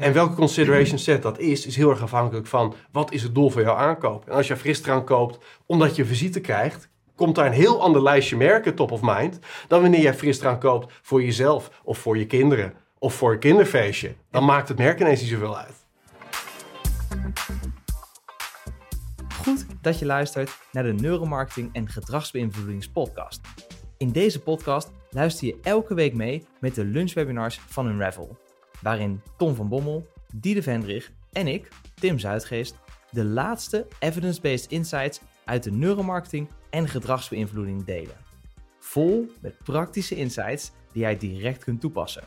En welke consideration set dat is, is heel erg afhankelijk van wat is het doel van jouw aankoop. En als je frisdrank koopt omdat je visite krijgt, komt daar een heel ander lijstje merken top of mind dan wanneer jij frisdrank koopt voor jezelf of voor je kinderen of voor een kinderfeestje. Dan maakt het merk ineens niet zoveel uit. Goed dat je luistert naar de Neuromarketing en Gedragsbeïnvloedingspodcast. In deze podcast luister je elke week mee met de lunchwebinars van Unravel, waarin Tom van Bommel, Diede Vendrich en ik, Tim Zuidgeest, de laatste evidence-based insights uit de neuromarketing en gedragsbeïnvloeding delen. Vol met praktische insights die jij direct kunt toepassen.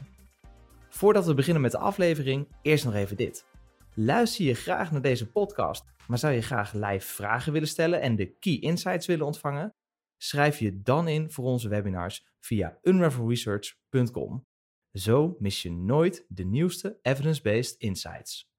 Voordat we beginnen met de aflevering, eerst nog even dit. Luister je graag naar deze podcast, maar zou je graag live vragen willen stellen en de key insights willen ontvangen? Schrijf je dan in voor onze webinars via unravelresearch.com. Zo mis je nooit de nieuwste evidence-based insights.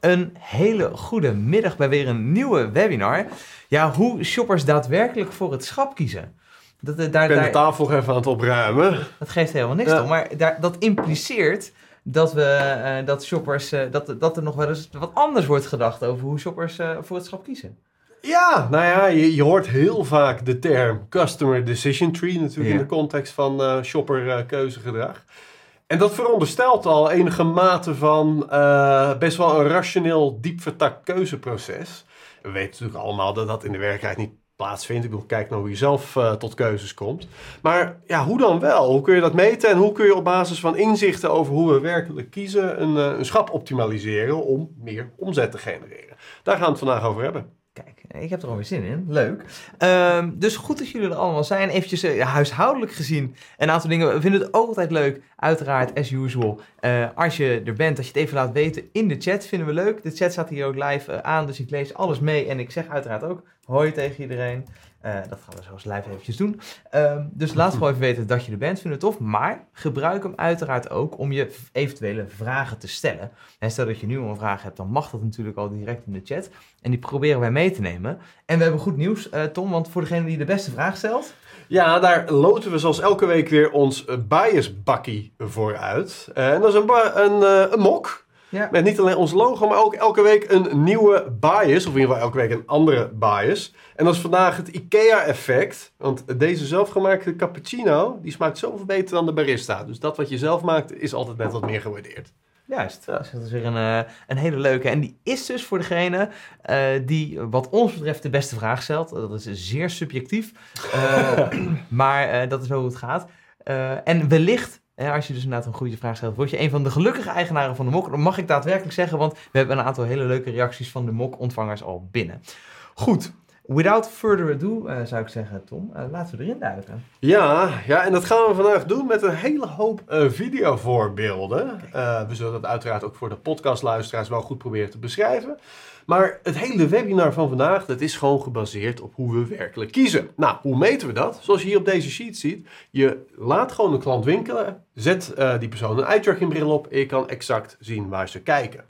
Een hele goede middag bij weer een nieuwe webinar. Ja, hoe shoppers daadwerkelijk voor het schap kiezen. Dat, eh, daar, ik ben de tafel even aan het opruimen. Dat geeft helemaal niks ja. om, maar daar, dat impliceert dat, we, uh, dat shoppers, uh, dat, dat er nog wel eens wat anders wordt gedacht over hoe shoppers uh, voor het schap kiezen. Ja, nou ja, je, je, hoort heel vaak de term customer decision tree natuurlijk ja. in de context van shopper keuzegedrag. En dat veronderstelt al enige mate van best wel een rationeel, diep vertakt keuzeproces. We weten natuurlijk allemaal dat dat in de werkelijkheid niet plaatsvindt. Ik bedoel, kijk naar hoe je zelf uh, tot keuzes komt. Maar ja, hoe dan wel? Hoe kun je dat meten en hoe kun je op basis van inzichten over hoe we werkelijk kiezen een, uh, een schap optimaliseren om meer omzet te genereren? Daar gaan we het vandaag over hebben. Ik heb er alweer zin in. Leuk. Um, dus goed dat jullie er allemaal zijn. Eventjes uh, huishoudelijk gezien een aantal dingen. We vinden het ook altijd leuk, uiteraard, as usual. Uh, als je er bent, dat je het even laat weten in de chat, vinden we leuk. De chat staat hier ook live uh, aan, dus ik lees alles mee. En ik zeg uiteraard ook hoi tegen iedereen. Uh, dat gaan we zoals live eventjes doen. Uh, dus laat gewoon even weten dat je er bent. Vind het tof. Maar gebruik hem uiteraard ook om je eventuele vragen te stellen. En stel dat je nu een vraag hebt, dan mag dat natuurlijk al direct in de chat. En die proberen wij mee te nemen. En we hebben goed nieuws, uh, Tom. Want voor degene die de beste vraag stelt... Ja, daar loten we zoals elke week weer ons biasbakkie voor uit. en dat is een, een, een mok. Ja. Met niet alleen ons logo, maar ook elke week een nieuwe bias. Of in ieder geval elke week een andere bias. En dat is vandaag het IKEA-effect. Want deze zelfgemaakte cappuccino, die smaakt zoveel beter dan de barista. Dus dat wat je zelf maakt, is altijd net wat meer gewaardeerd. Juist, ja. dus dat is weer een, uh, een hele leuke. En die is dus voor degene uh, die wat ons betreft de beste vraag stelt. Dat is zeer subjectief, uh, maar dat is wel hoe het gaat. en wellicht als je dus inderdaad een goede vraag stelt, word je een van de gelukkige eigenaren van de mok. Dat mag ik daadwerkelijk zeggen, want we hebben een aantal hele leuke reacties van de mok-ontvangers al binnen. Goed, Without further ado, uh, zou ik zeggen, Tom, uh, laten we erin duiken. Ja, ja, en dat gaan we vandaag doen met een hele hoop uh, videovoorbeelden. we zullen dat uiteraard ook voor de podcastluisteraars wel goed proberen te beschrijven. Maar het hele webinar van vandaag, dat is gewoon gebaseerd op hoe we werkelijk kiezen. Nou, hoe meten we dat? Zoals je hier op deze sheet ziet, je laat gewoon een klant winkelen, zet die persoon een eye-tracking bril op en je kan exact zien waar ze kijken.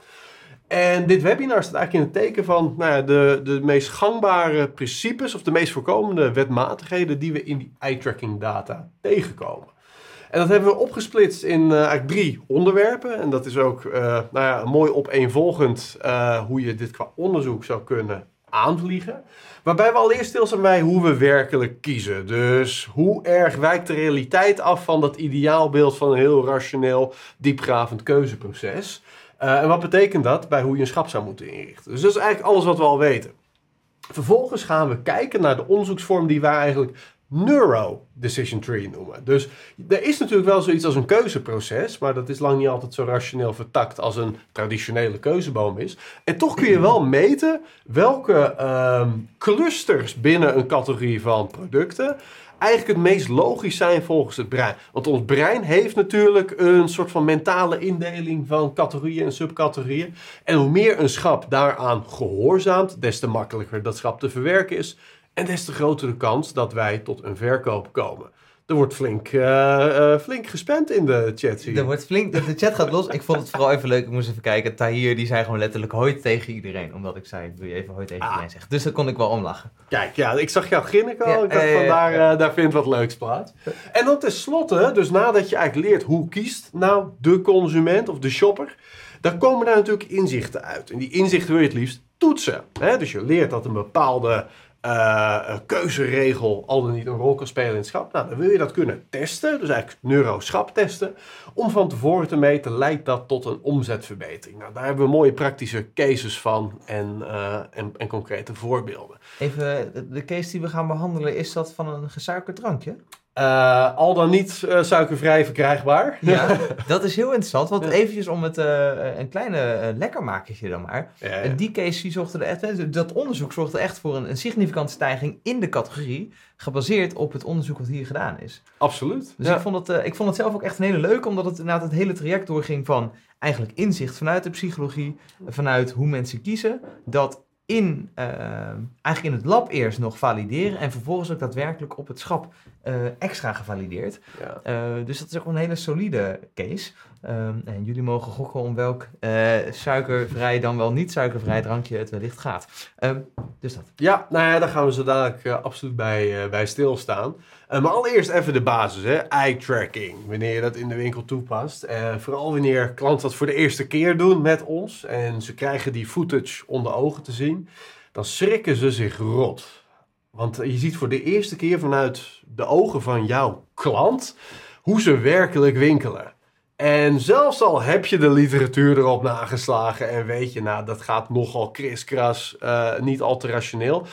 En dit webinar staat eigenlijk in het teken van nou ja, de, de meest gangbare principes of de meest voorkomende wetmatigheden die we in die eye-tracking data tegenkomen. En dat hebben we opgesplitst in uh, eigenlijk drie onderwerpen. En dat is ook uh, nou ja, mooi opeenvolgend uh, hoe je dit qua onderzoek zou kunnen aanvliegen. Waarbij we allereerst stilstaan bij hoe we werkelijk kiezen. Dus hoe erg wijkt de realiteit af van dat ideaalbeeld van een heel rationeel, diepgravend keuzeproces. En wat betekent dat bij hoe je een schap zou moeten inrichten? Dus dat is eigenlijk alles wat we al weten. Vervolgens gaan we kijken naar de onderzoeksvorm die wij eigenlijk Neuro Decision Tree noemen. Dus er is natuurlijk wel zoiets als een keuzeproces, maar dat is lang niet altijd zo rationeel vertakt als een traditionele keuzeboom is. En toch kun je wel meten welke um, clusters binnen een categorie van producten eigenlijk het meest logisch zijn volgens het brein. Want ons brein heeft natuurlijk een soort van mentale indeling van categorieën en subcategorieën. En hoe meer een schap daaraan gehoorzaamt, des te makkelijker dat schap te verwerken is. En des te grotere kans dat wij tot een verkoop komen. Er wordt flink, eh, flink gespend in de chat. Zie je. Er wordt flink, de chat gaat los. Ik vond het vooral even leuk. Ik moest even kijken. Tahir die zei gewoon letterlijk hoi tegen iedereen. Omdat ik zei, wil je even hoi tegen Ah. iedereen zeggen. Dus daar kon ik wel om lachen. Kijk, ja, ik zag jou grinniken al. Ja, ik dacht eh, van daar, ja. eh, daar vindt wat leuks plaats. En dan tenslotte, dus nadat je eigenlijk leert hoe kiest nou de consument of de shopper, dan komen daar natuurlijk inzichten uit. En die inzichten wil je het liefst toetsen. Hè? Dus je leert dat een bepaalde eh, keuzeregel al dan niet een rol kan spelen in het schap. Nou, dan wil je dat kunnen testen, dus eigenlijk neuroschap testen. Om van tevoren te meten, leidt dat tot een omzetverbetering. Nou, daar hebben we mooie praktische cases van en, eh, en, en concrete voorbeelden. Even, de case die we gaan behandelen, is dat van een gesuikerd drankje? Eh, al dan niet eh, suikervrij verkrijgbaar. Ja, dat is heel interessant. Want eventjes om het eh, een kleine lekkermakertje dan maar. Ja, die case die zorgde er echt, dat onderzoek zorgde echt voor een, een significante stijging in de categorie, gebaseerd op het onderzoek wat hier gedaan is. absoluut. Dus Ja. ik, vond het, ik vond het zelf ook echt een hele leuke, omdat het inderdaad het hele traject doorging van eigenlijk inzicht vanuit de psychologie, vanuit hoe mensen kiezen, dat in, eh, eigenlijk in het lab eerst nog valideren en vervolgens ook daadwerkelijk op het schap eh, extra gevalideerd. Ja. Eh, dus dat is ook een hele solide case. Ehm, en jullie mogen gokken om welk eh, suikervrij dan wel niet suikervrij drankje het wellicht gaat. Ehm, dus dat. Ja, nou ja, daar gaan we zo dadelijk eh, absoluut bij, eh, bij stilstaan. Maar allereerst even de basis, hè. eye tracking. Wanneer je dat in de winkel toepast. Vooral wanneer klanten dat voor de eerste keer doen met ons. En ze krijgen die footage onder ogen te zien. Dan schrikken ze zich rot. Want je ziet voor de eerste keer vanuit de ogen van jouw klant hoe ze werkelijk winkelen. En zelfs al heb je de literatuur erop nageslagen en weet je, nou, dat gaat nogal kriskras, eh niet al te rationeel,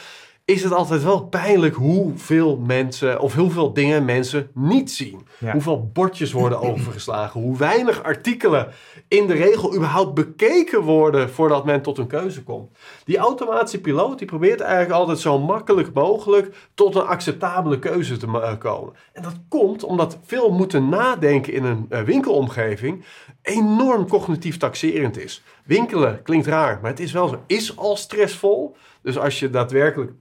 is het altijd wel pijnlijk hoeveel mensen of hoeveel dingen mensen niet zien. Ja. Hoeveel bordjes worden overgeslagen, hoe weinig artikelen in de regel überhaupt bekeken worden voordat men tot een keuze komt. Die automatische piloot die probeert eigenlijk altijd zo makkelijk mogelijk tot een acceptabele keuze te eh, komen. En dat komt omdat veel moeten nadenken in een eh, winkelomgeving enorm cognitief taxerend is. Winkelen klinkt raar, maar het is wel zo. Is al stressvol. Dus als je daadwerkelijk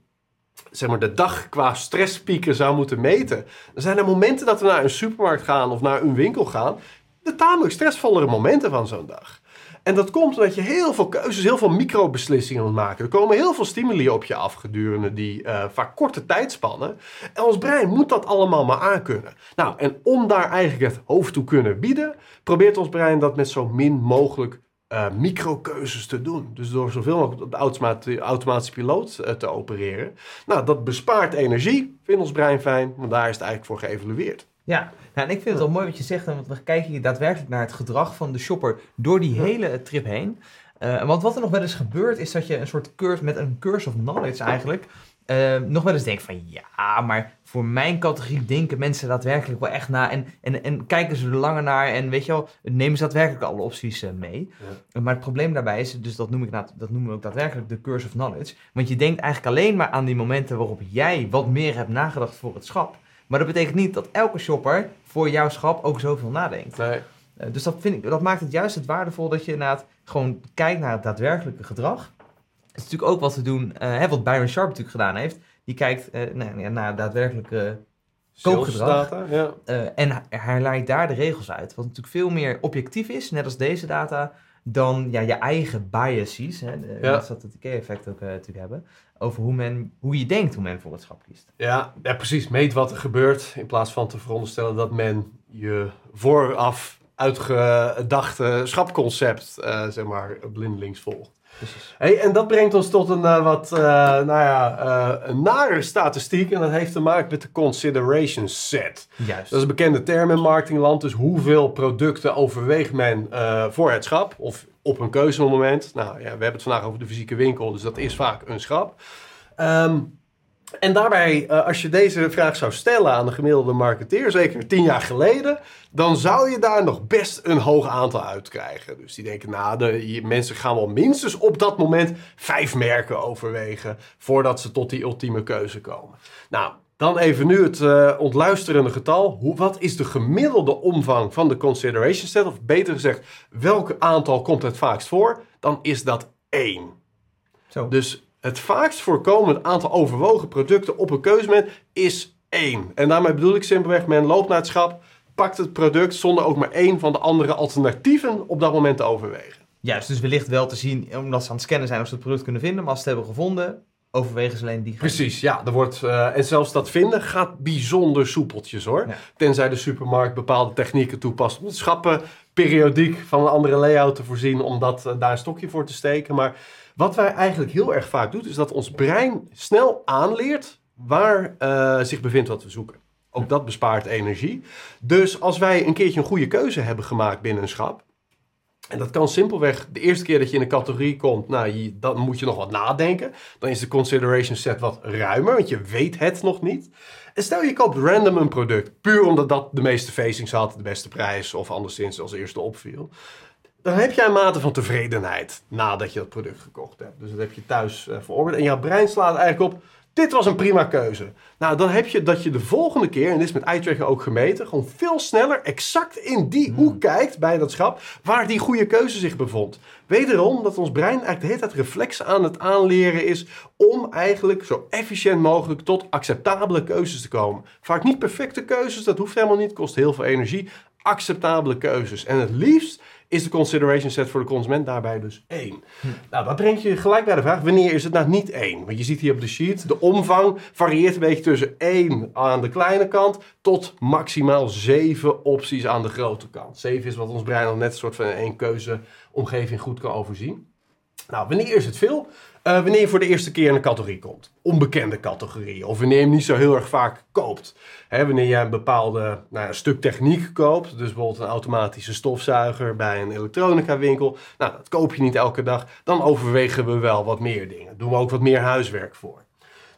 zeg maar, de dag qua stresspieken zou moeten meten, dan zijn er momenten dat we naar een supermarkt gaan of naar een winkel gaan, de tamelijk stressvollere momenten van zo'n dag. En dat komt omdat je heel veel keuzes, heel veel microbeslissingen moet maken. Er komen heel veel stimuli op je af gedurende die eh, vaak korte tijdspannen. En ons brein moet dat allemaal maar aankunnen. Nou, en om daar eigenlijk het hoofd toe kunnen bieden, probeert ons brein dat met zo min mogelijk eh microkeuzes te doen. Dus door zoveel mogelijk op de automati- automatische piloot eh, te opereren. Nou, dat bespaart energie, vindt ons brein fijn, want daar is het eigenlijk voor geëvalueerd. Ja, nou, en ik vind het wel mooi wat je zegt, want we kijken hier daadwerkelijk naar het gedrag van de shopper door die hele trip heen. Eh, want wat er nog wel eens gebeurt, is dat je een soort curse, met een curse of knowledge eigenlijk, eh, nog wel eens denkt van ja, maar voor mijn categorie denken mensen daadwerkelijk wel echt na en, en, en kijken ze er langer naar en weet je wel, nemen ze daadwerkelijk alle opties eh, mee. Maar het probleem daarbij is, dus dat, noem ik, dat noemen we ook daadwerkelijk de curse of knowledge, want je denkt eigenlijk alleen maar aan die momenten waarop jij wat meer hebt nagedacht voor het schap. Maar dat betekent niet dat elke shopper voor jouw schap ook zoveel nadenkt. Nee. Eh, dus dat, vind ik, dat maakt het juist het waardevol dat je inderdaad gewoon kijkt naar het daadwerkelijke gedrag. Het is natuurlijk ook wat we doen, eh, hè, wat Byron Sharp natuurlijk gedaan heeft. Die kijkt eh, naar, ja, naar daadwerkelijke Koopgedrag. Ja. eh, en hij- leidt daar de regels uit. Wat natuurlijk veel meer objectief is, net als deze data, dan ja, je eigen biases. Hè, de- Ja. Dat zat het IKEA-effect ook natuurlijk hebben. Over hoe, men, hoe je denkt hoe men voor het schap kiest. Ja, ja, precies. Meet wat er gebeurt in plaats van te veronderstellen dat men je vooraf uitgedachte schapconcept, zeg maar, blindelings volgt. Precies. Hey, en dat brengt ons tot een eh, wat, eh, nou ja, eh, een nare statistiek. En dat heeft te maken met de consideration set. Juist. Dat is een bekende term in marketingland. Dus hoeveel producten overweegt men voor het schap of op een keuzemoment. Nou ja, we hebben het vandaag over de fysieke winkel, dus dat is vaak een schap. Ehm, en daarbij, eh, als je deze vraag zou stellen aan de gemiddelde marketeer, zeker tien jaar geleden, dan zou je daar nog best een hoog aantal uit krijgen. Dus die denken, nou, de, mensen gaan wel minstens op dat moment vijf merken overwegen voordat ze tot die ultieme keuze komen. Nou, dan even nu het eh, ontluisterende getal. Hoe, wat is de gemiddelde omvang van de consideration set? Of beter gezegd, welk aantal komt het vaakst voor? Dan is dat één. Zo. Dus het vaakst voorkomende aantal overwogen producten op een keuzemoment is één. En daarmee bedoel ik simpelweg, men loopt naar het schap, pakt het product zonder ook maar één van de andere alternatieven op dat moment te overwegen. Juist, dus wellicht wel te zien, omdat ze aan het scannen zijn of ze het product kunnen vinden. Maar als ze het hebben gevonden, overwegen ze alleen die. Precies, ja. Er wordt, eh, en zelfs dat vinden gaat bijzonder soepeltjes hoor. Ja. Tenzij de supermarkt bepaalde technieken toepast om het schappen periodiek van een andere layout te voorzien om dat, eh, daar een stokje voor te steken. Maar wat wij eigenlijk heel erg vaak doen, is dat ons brein snel aanleert waar eh, zich bevindt wat we zoeken. Ook dat bespaart energie. Dus als wij een keertje een goede keuze hebben gemaakt binnen een schap, en dat kan simpelweg de eerste keer dat je in een categorie komt, nou, je, dan moet je nog wat nadenken. Dan is de consideration set wat ruimer, want je weet het nog niet. En stel je koopt random een product, puur omdat dat de meeste facings had, de beste prijs of anderszins als eerste opviel. Dan heb jij een mate van tevredenheid nadat je dat product gekocht hebt. Dus dat heb je thuis uh, verorberd. En jouw brein slaat eigenlijk op, dit was een prima keuze. Nou, dan heb je dat je de volgende keer, en dit is met eye-tracking ook gemeten, gewoon veel sneller exact in die hoek kijkt bij dat schap waar die goede keuze zich bevond. Wederom dat ons brein eigenlijk de hele tijd reflex aan het aanleren is om eigenlijk zo efficiënt mogelijk tot acceptabele keuzes te komen. Vaak niet perfecte keuzes, dat hoeft helemaal niet, kost heel veel energie. Acceptabele keuzes. En het liefst is de consideration set voor de consument daarbij dus 1. Nou, dat brengt je gelijk bij de vraag, wanneer is het nou niet 1? Want je ziet hier op de sheet, de omvang varieert een beetje tussen 1 aan de kleine kant tot maximaal 7 opties aan de grote kant. 7 is wat ons brein al net een soort van één keuzeomgeving goed kan overzien. Nou, wanneer is het veel? Uh, wanneer je voor de eerste keer in een categorie komt. Onbekende categorie. Of wanneer je hem niet zo heel erg vaak koopt. Wanneer je een bepaalde nou ja, stuk techniek koopt. Dus bijvoorbeeld een automatische stofzuiger bij een elektronica winkel. Nou, dat koop je niet elke dag. Dan overwegen we wel wat meer dingen. Doen we ook wat meer huiswerk voor.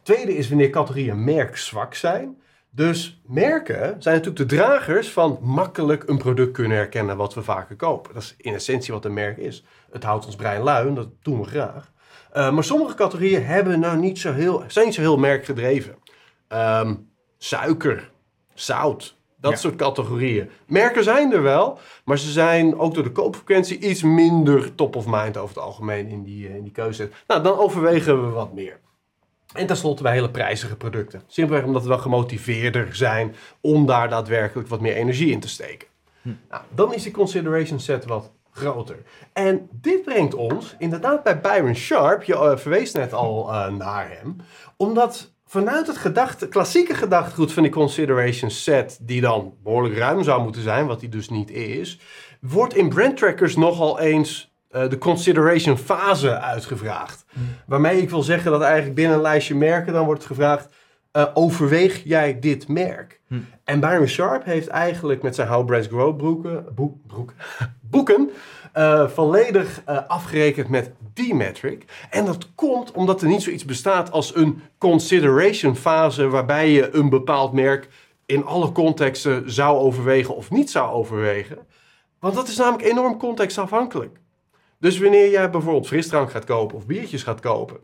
Tweede is wanneer categorieën merkzwak zijn. Dus merken zijn natuurlijk de dragers van makkelijk een product kunnen herkennen wat we vaker kopen. Dat is in essentie wat een merk is. Het houdt ons brein lui dat doen we graag. Uh, maar sommige categorieën hebben nou niet zo heel, zijn niet zo heel merkgedreven. Um, suiker, zout, dat Ja. soort categorieën. Merken zijn er wel, maar ze zijn ook door de koopfrequentie iets minder top of mind over het algemeen in die, eh, in die keuze. Nou, dan overwegen we wat meer. En tenslotte bij hele prijzige producten. Simpelweg omdat we dan gemotiveerder zijn om daar daadwerkelijk wat meer energie in te steken. Nou, dan is die consideration set wat groter. En dit brengt ons inderdaad bij Byron Sharp, je eh, verwees net al eh, naar hem, omdat vanuit het gedachte, klassieke gedachtegoed van die consideration set, die dan behoorlijk ruim zou moeten zijn, wat die dus niet is, wordt in brand trackers nogal eens eh, de consideration fase uitgevraagd. Waarmee ik wil zeggen dat eigenlijk binnen een lijstje merken dan wordt gevraagd, eh, overweeg jij dit merk? Hm. En Byron Sharp heeft eigenlijk met zijn How Brands Grow broeken, boek, broek, boeken eh, volledig eh, afgerekend met die metric. En dat komt omdat er niet zoiets bestaat als een consideration fase waarbij je een bepaald merk in alle contexten zou overwegen of niet zou overwegen. Want dat is namelijk enorm contextafhankelijk. Dus wanneer jij bijvoorbeeld frisdrank gaat kopen of biertjes gaat kopen,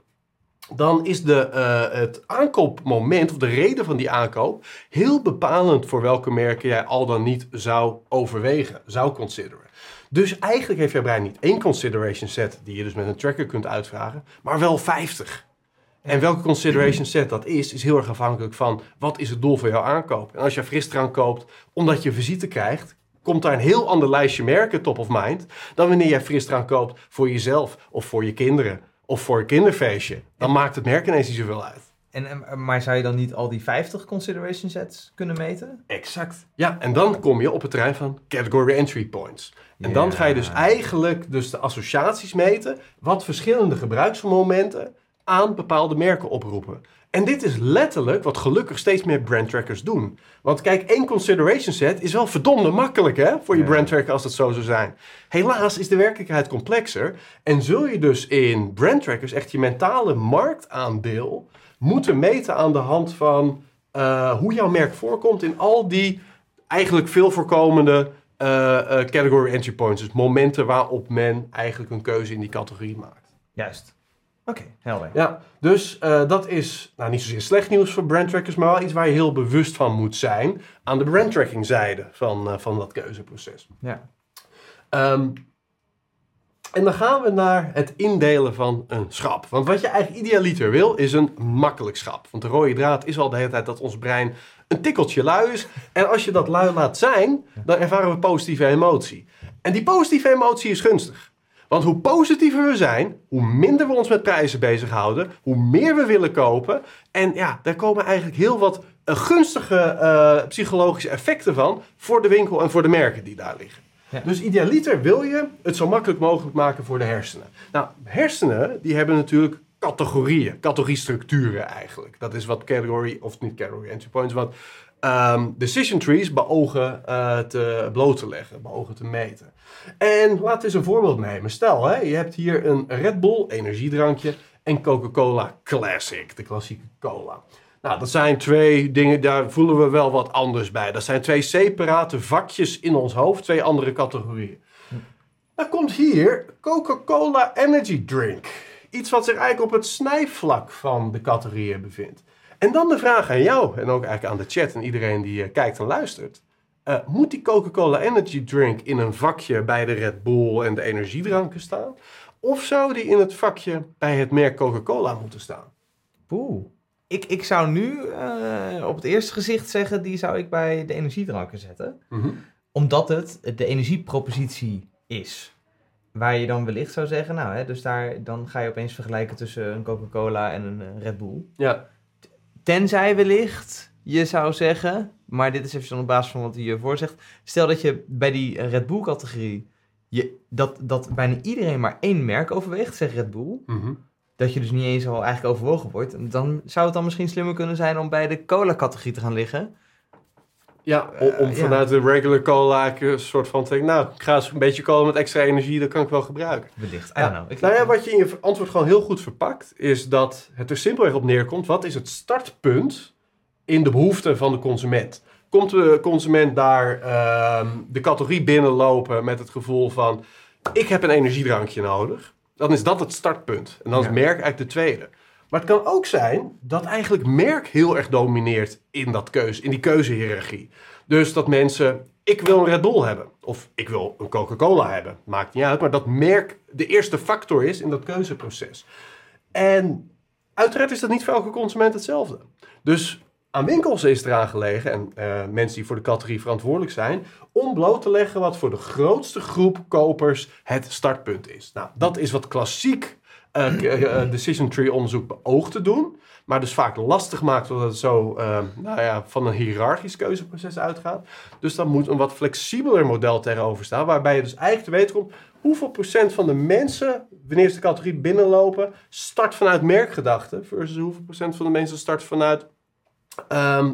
dan is de, eh, het aankoopmoment of de reden van die aankoop heel bepalend voor welke merken jij al dan niet zou overwegen, zou consideren. Dus eigenlijk heeft jouw brein niet één consideration set die je dus met een tracker kunt uitvragen, maar wel 50. En welke consideration set dat is, is heel erg afhankelijk van wat is het doel van jouw aankoop. En als je frisdrank koopt omdat je visite krijgt, komt daar een heel ander lijstje merken top of mind dan wanneer jij frisdrank koopt voor jezelf of voor je kinderen of voor een kinderfeestje. Dan maakt het merk ineens niet zoveel uit. En, maar zou je dan niet al die 50 consideration sets kunnen meten? Exact. Ja, en dan kom je op het terrein van category entry points. En dan ga je dus eigenlijk dus de associaties meten wat verschillende gebruiksmomenten aan bepaalde merken oproepen. En dit is letterlijk wat gelukkig steeds meer brand trackers doen. Want kijk, één consideration set is wel verdomde makkelijk hè, voor je Ja. brand tracker als dat zo zou zijn. Helaas is de werkelijkheid complexer en zul je dus in brand trackers echt je mentale marktaandeel moeten meten aan de hand van eh, hoe jouw merk voorkomt in al die eigenlijk veel voorkomende eh, eh, category entry points. Dus momenten waarop men eigenlijk een keuze in die categorie maakt. Juist. Oké, helder. Ja, dus eh, dat is nou, niet zozeer slecht nieuws voor brandtrackers, maar wel iets waar je heel bewust van moet zijn aan de brandtracking zijde van, eh, van dat keuzeproces. Ja. Ehm, en dan gaan we naar het indelen van een schap. Want wat je eigenlijk idealiter wil, is een makkelijk schap. Want de rode draad is al de hele tijd dat ons brein een tikkeltje lui is. En als je dat lui laat zijn, dan ervaren we positieve emotie. En die positieve emotie is gunstig. Want hoe positiever we zijn, hoe minder we ons met prijzen bezighouden, hoe meer we willen kopen. En ja, daar komen eigenlijk heel wat uh, gunstige uh, psychologische effecten van voor de winkel en voor de merken die daar liggen. Ja. Dus idealiter wil je het zo makkelijk mogelijk maken voor de hersenen. Nou, hersenen die hebben natuurlijk categorieën, categoriestructuren eigenlijk. Dat is wat category, of niet category entry points, wat um, decision trees beogen uh, te bloot te leggen, beogen te meten. En laten we eens een voorbeeld nemen. Stel, hè, je hebt hier een Red Bull energiedrankje en Coca-Cola Classic, de klassieke cola. Nou, dat zijn twee dingen, daar voelen we wel wat anders bij. Dat zijn twee separate vakjes in ons hoofd, twee andere categorieën. Dan komt hier Coca-Cola Energy Drink. Iets wat zich eigenlijk op het snijvlak van de categorieën bevindt. En dan de vraag aan jou en ook eigenlijk aan de chat en iedereen die uh, kijkt en luistert. Uh, moet die Coca-Cola Energy Drink in een vakje bij de Red Bull en de energiedranken staan? Of zou die in het vakje bij het merk Coca-Cola moeten staan? Poeh. Ik, ik zou nu uh, op het eerste gezicht zeggen, die zou ik bij de energiedranken zetten. Mm -hmm. Omdat het de energiepropositie is. Waar je dan wellicht zou zeggen, nou, hè, dus daar, dan ga je opeens vergelijken tussen een Coca-Cola en een Red Bull. Ja. Tenzij wellicht je zou zeggen, maar dit is even op basis van wat hij hiervoor zegt. Stel dat je bij die Red Bull categorie, je, dat, dat bijna iedereen maar één merk overweegt, zeg Red Bull. Mhm. Dat je dus niet eens al eigenlijk overwogen wordt. Dan zou het dan misschien slimmer kunnen zijn om bij de cola categorie te gaan liggen. Ja, om, om Uh, vanuit de regular cola een soort van te denken, nou, ik ga eens een beetje cola met extra energie, dat kan ik wel gebruiken. Wellicht, I Ja. don't know. Ik- Nou ja, wat je in je antwoord gewoon heel goed verpakt, is dat het er simpelweg op neerkomt. Wat is het startpunt in de behoeften van de consument? Komt de consument daar ehm, de categorie binnenlopen met het gevoel van, ik heb een energiedrankje nodig? Dan is dat het startpunt. En dan is Ja. merk eigenlijk de tweede. Maar het kan ook zijn dat eigenlijk merk heel erg domineert in, dat keuze, in die keuzehiërarchie. Dus dat mensen, ik wil een Red Bull hebben. Of ik wil een Coca-Cola hebben. Maakt niet uit. Maar dat merk de eerste factor is in dat keuzeproces. En uiteraard is dat niet voor elke consument hetzelfde. Dus aan winkels is eraan gelegen, en eh, mensen die voor de categorie verantwoordelijk zijn, om bloot te leggen wat voor de grootste groep kopers het startpunt is. Nou, dat is wat klassiek eh, eh, decision tree onderzoek beoogt te doen. Maar dus vaak lastig maakt omdat het zo nou ja, van een hiërarchisch keuzeproces uitgaat. Dus dan moet een wat flexibeler model tegenover staan. Waarbij je dus eigenlijk te weten komt hoeveel procent van de mensen, wanneer ze de categorie binnenlopen, start vanuit merkgedachten. Versus hoeveel procent van de mensen start vanuit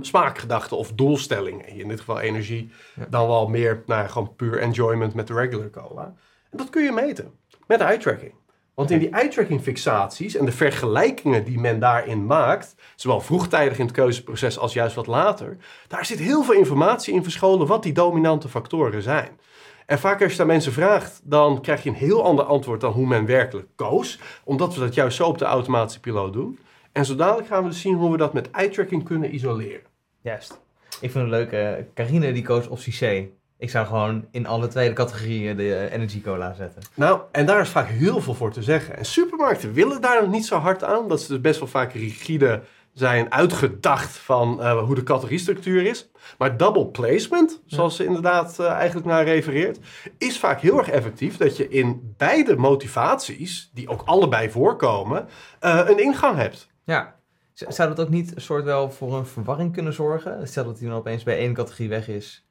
smaakgedachten of doelstellingen. In dit geval energie. Ja. Dan wel meer nou ja, gewoon puur enjoyment met de regular cola. En dat kun je meten met eye tracking. Want in die eye-tracking fixaties en de vergelijkingen die men daarin maakt, zowel vroegtijdig in het keuzeproces als juist wat later, daar zit heel veel informatie in verscholen wat die dominante factoren zijn. En vaak als je daar mensen vraagt, dan krijg je een heel ander antwoord dan hoe men werkelijk koos, omdat we dat juist zo op de automatische piloot doen. En zo dadelijk gaan we dus zien hoe we dat met eye-tracking kunnen isoleren. Juist. Ik vind het leuk. eh Carine die koos optie C. Ik zou gewoon in alle tweede categorieën de eh, Energy Cola zetten. Nou, en daar is vaak heel veel voor te zeggen. En supermarkten willen daar nog niet zo hard aan, dat ze dus best wel vaak rigide zijn uitgedacht van eh, hoe de categoriestructuur is. Maar double placement, zoals ze inderdaad eigenlijk naar refereert, is vaak heel erg effectief dat je in beide motivaties, die ook allebei voorkomen, een ingang hebt. Ja. Zou dat ook niet een soort wel voor een verwarring kunnen zorgen? Stel dat hij dan opeens bij één categorie weg is.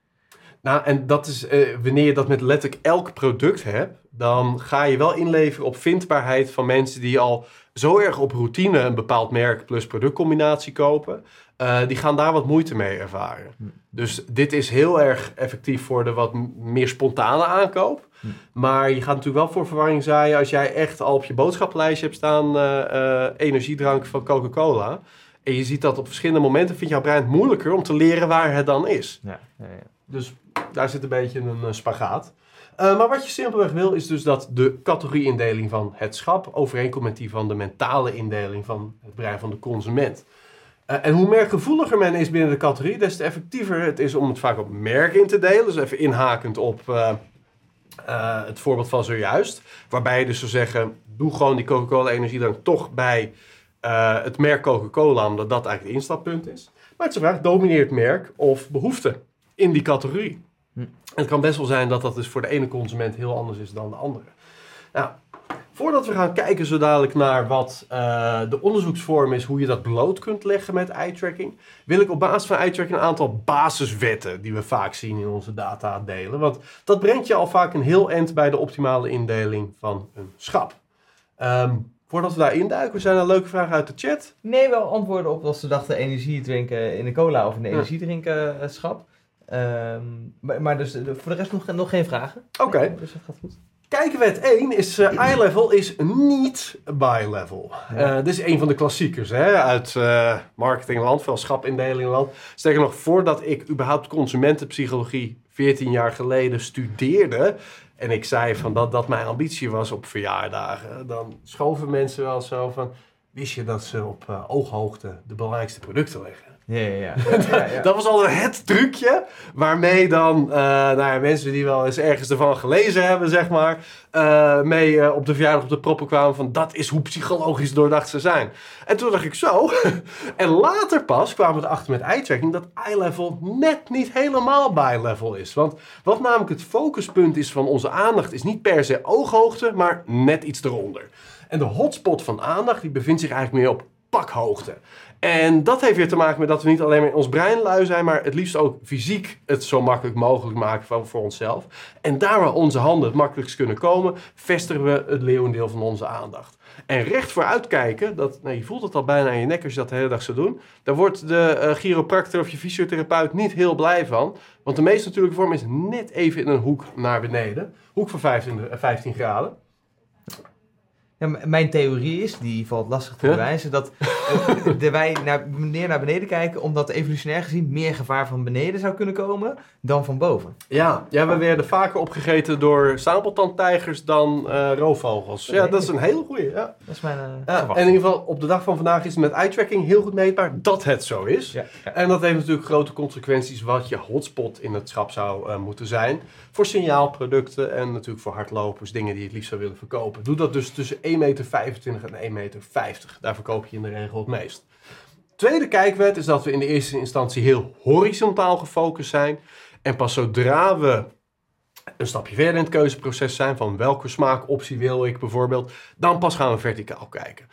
Nou, en dat is eh, wanneer je dat met letterlijk elk product hebt, dan ga je wel inleveren op vindbaarheid van mensen die al zo erg op routine een bepaald merk plus productcombinatie kopen. Eh, die gaan daar wat moeite mee ervaren. Hm. Dus dit is heel erg effectief voor de wat meer spontane aankoop. Hm. Maar je gaat natuurlijk wel voor verwarring zaaien als jij echt al op je boodschappenlijstje hebt staan eh, eh, energiedrank van Coca-Cola. En je ziet dat op verschillende momenten, vindt jouw brein het moeilijker om te leren waar het dan is. Ja, ja, ja. Dus daar zit een beetje een eh, spagaat. Maar wat je simpelweg wil, is dus dat de categorieindeling van het schap overeenkomt met die van de mentale indeling van het brein van de consument. En hoe merkgevoeliger men is binnen de categorie, des te effectiever het is om het vaak op merk in te delen. Dus even inhakend op eh, het voorbeeld van zojuist. Waarbij je dus zou zeggen, doe gewoon die Coca-Cola energiedrank toch bij eh, het merk Coca-Cola, omdat dat eigenlijk het instappunt is. Maar het is de vraag, domineert merk of behoefte in die categorie? Hm. En het kan best wel zijn dat dat dus voor de ene consument heel anders is dan de andere. Nou, voordat we gaan kijken zo dadelijk naar wat eh, de onderzoeksvorm is, hoe je dat bloot kunt leggen met eye-tracking, wil ik op basis van eye-tracking een aantal basiswetten die we vaak zien in onze data delen. Want dat brengt je al vaak een heel eind bij de optimale indeling van een schap. Ehm, voordat we daar induiken, zijn er leuke vragen uit de chat. Nee, wel antwoorden op als ze dachten energie drinken in de cola of in de Ja. eh, schap. Ehm, maar, maar dus eh, voor de rest nog, nog geen vragen. Oké. Nee, dus dat gaat goed. Kijkwet 1 is eh, eye level is niet buy level. Ja. Eh, dit is een van de klassiekers hè, uit eh marketingland, veel schapindelingland. Sterker nog, voordat ik überhaupt consumentenpsychologie 14 jaar geleden studeerde... en ik zei van dat dat mijn ambitie was op verjaardagen... dan schoven mensen wel zo van... wist je dat ze op ooghoogte de belangrijkste producten leggen? Ja, ja, ja. Dat was altijd het trucje waarmee dan eh, nou ja, mensen die wel eens ergens ervan gelezen hebben, zeg maar, eh, mee eh, op de verjaardag op de proppen kwamen van dat is hoe psychologisch doordacht ze zijn. En toen dacht ik zo. en later pas kwamen we erachter met eye-tracking dat eye-level net niet helemaal by-level is. Want wat namelijk het focuspunt is van onze aandacht is niet per se ooghoogte, maar net iets eronder. En de hotspot van aandacht die bevindt zich eigenlijk meer op pakhoogte. En dat heeft weer te maken met dat we niet alleen maar in ons brein lui zijn, maar het liefst ook fysiek het zo makkelijk mogelijk maken voor onszelf. En daar waar onze handen het makkelijkst kunnen komen, vestigen we het leeuwendeel van onze aandacht. En recht vooruit kijken, dat, nou, je voelt het al bijna aan je nek als je dat de hele dag zou doen, daar wordt de eh chiropractor of je fysiotherapeut niet heel blij van. Want de meest natuurlijke vorm is net even in een hoek naar beneden. Hoek van 15, eh, 15 graden. Ja, mijn theorie is, die valt lastig te Ja? bewijzen, dat eh, de wij naar, meer naar beneden kijken, omdat evolutionair gezien meer gevaar van beneden zou kunnen komen dan van boven. Ja, ja, we werden vaker opgegeten door sabeltandtijgers dan eh, roofvogels. Ja, dat is een hele goeie. Ja. Dat is mijn Ja, en in ieder geval, op de dag van vandaag is het met eye-tracking heel goed meetbaar dat het zo is. En dat heeft natuurlijk grote consequenties wat je hotspot in het schap zou moeten zijn. Voor signaalproducten en natuurlijk voor hardlopers, dingen die je het liefst zou willen verkopen. Doe dat dus tussen 1,25 meter en 1,50 meter. Daar verkoop je in de regel het meest. Tweede kijkwet is dat we in de eerste instantie heel horizontaal gefocust zijn. En pas zodra we een stapje verder in het keuzeproces zijn van welke smaakoptie wil ik bijvoorbeeld, dan pas gaan we verticaal kijken.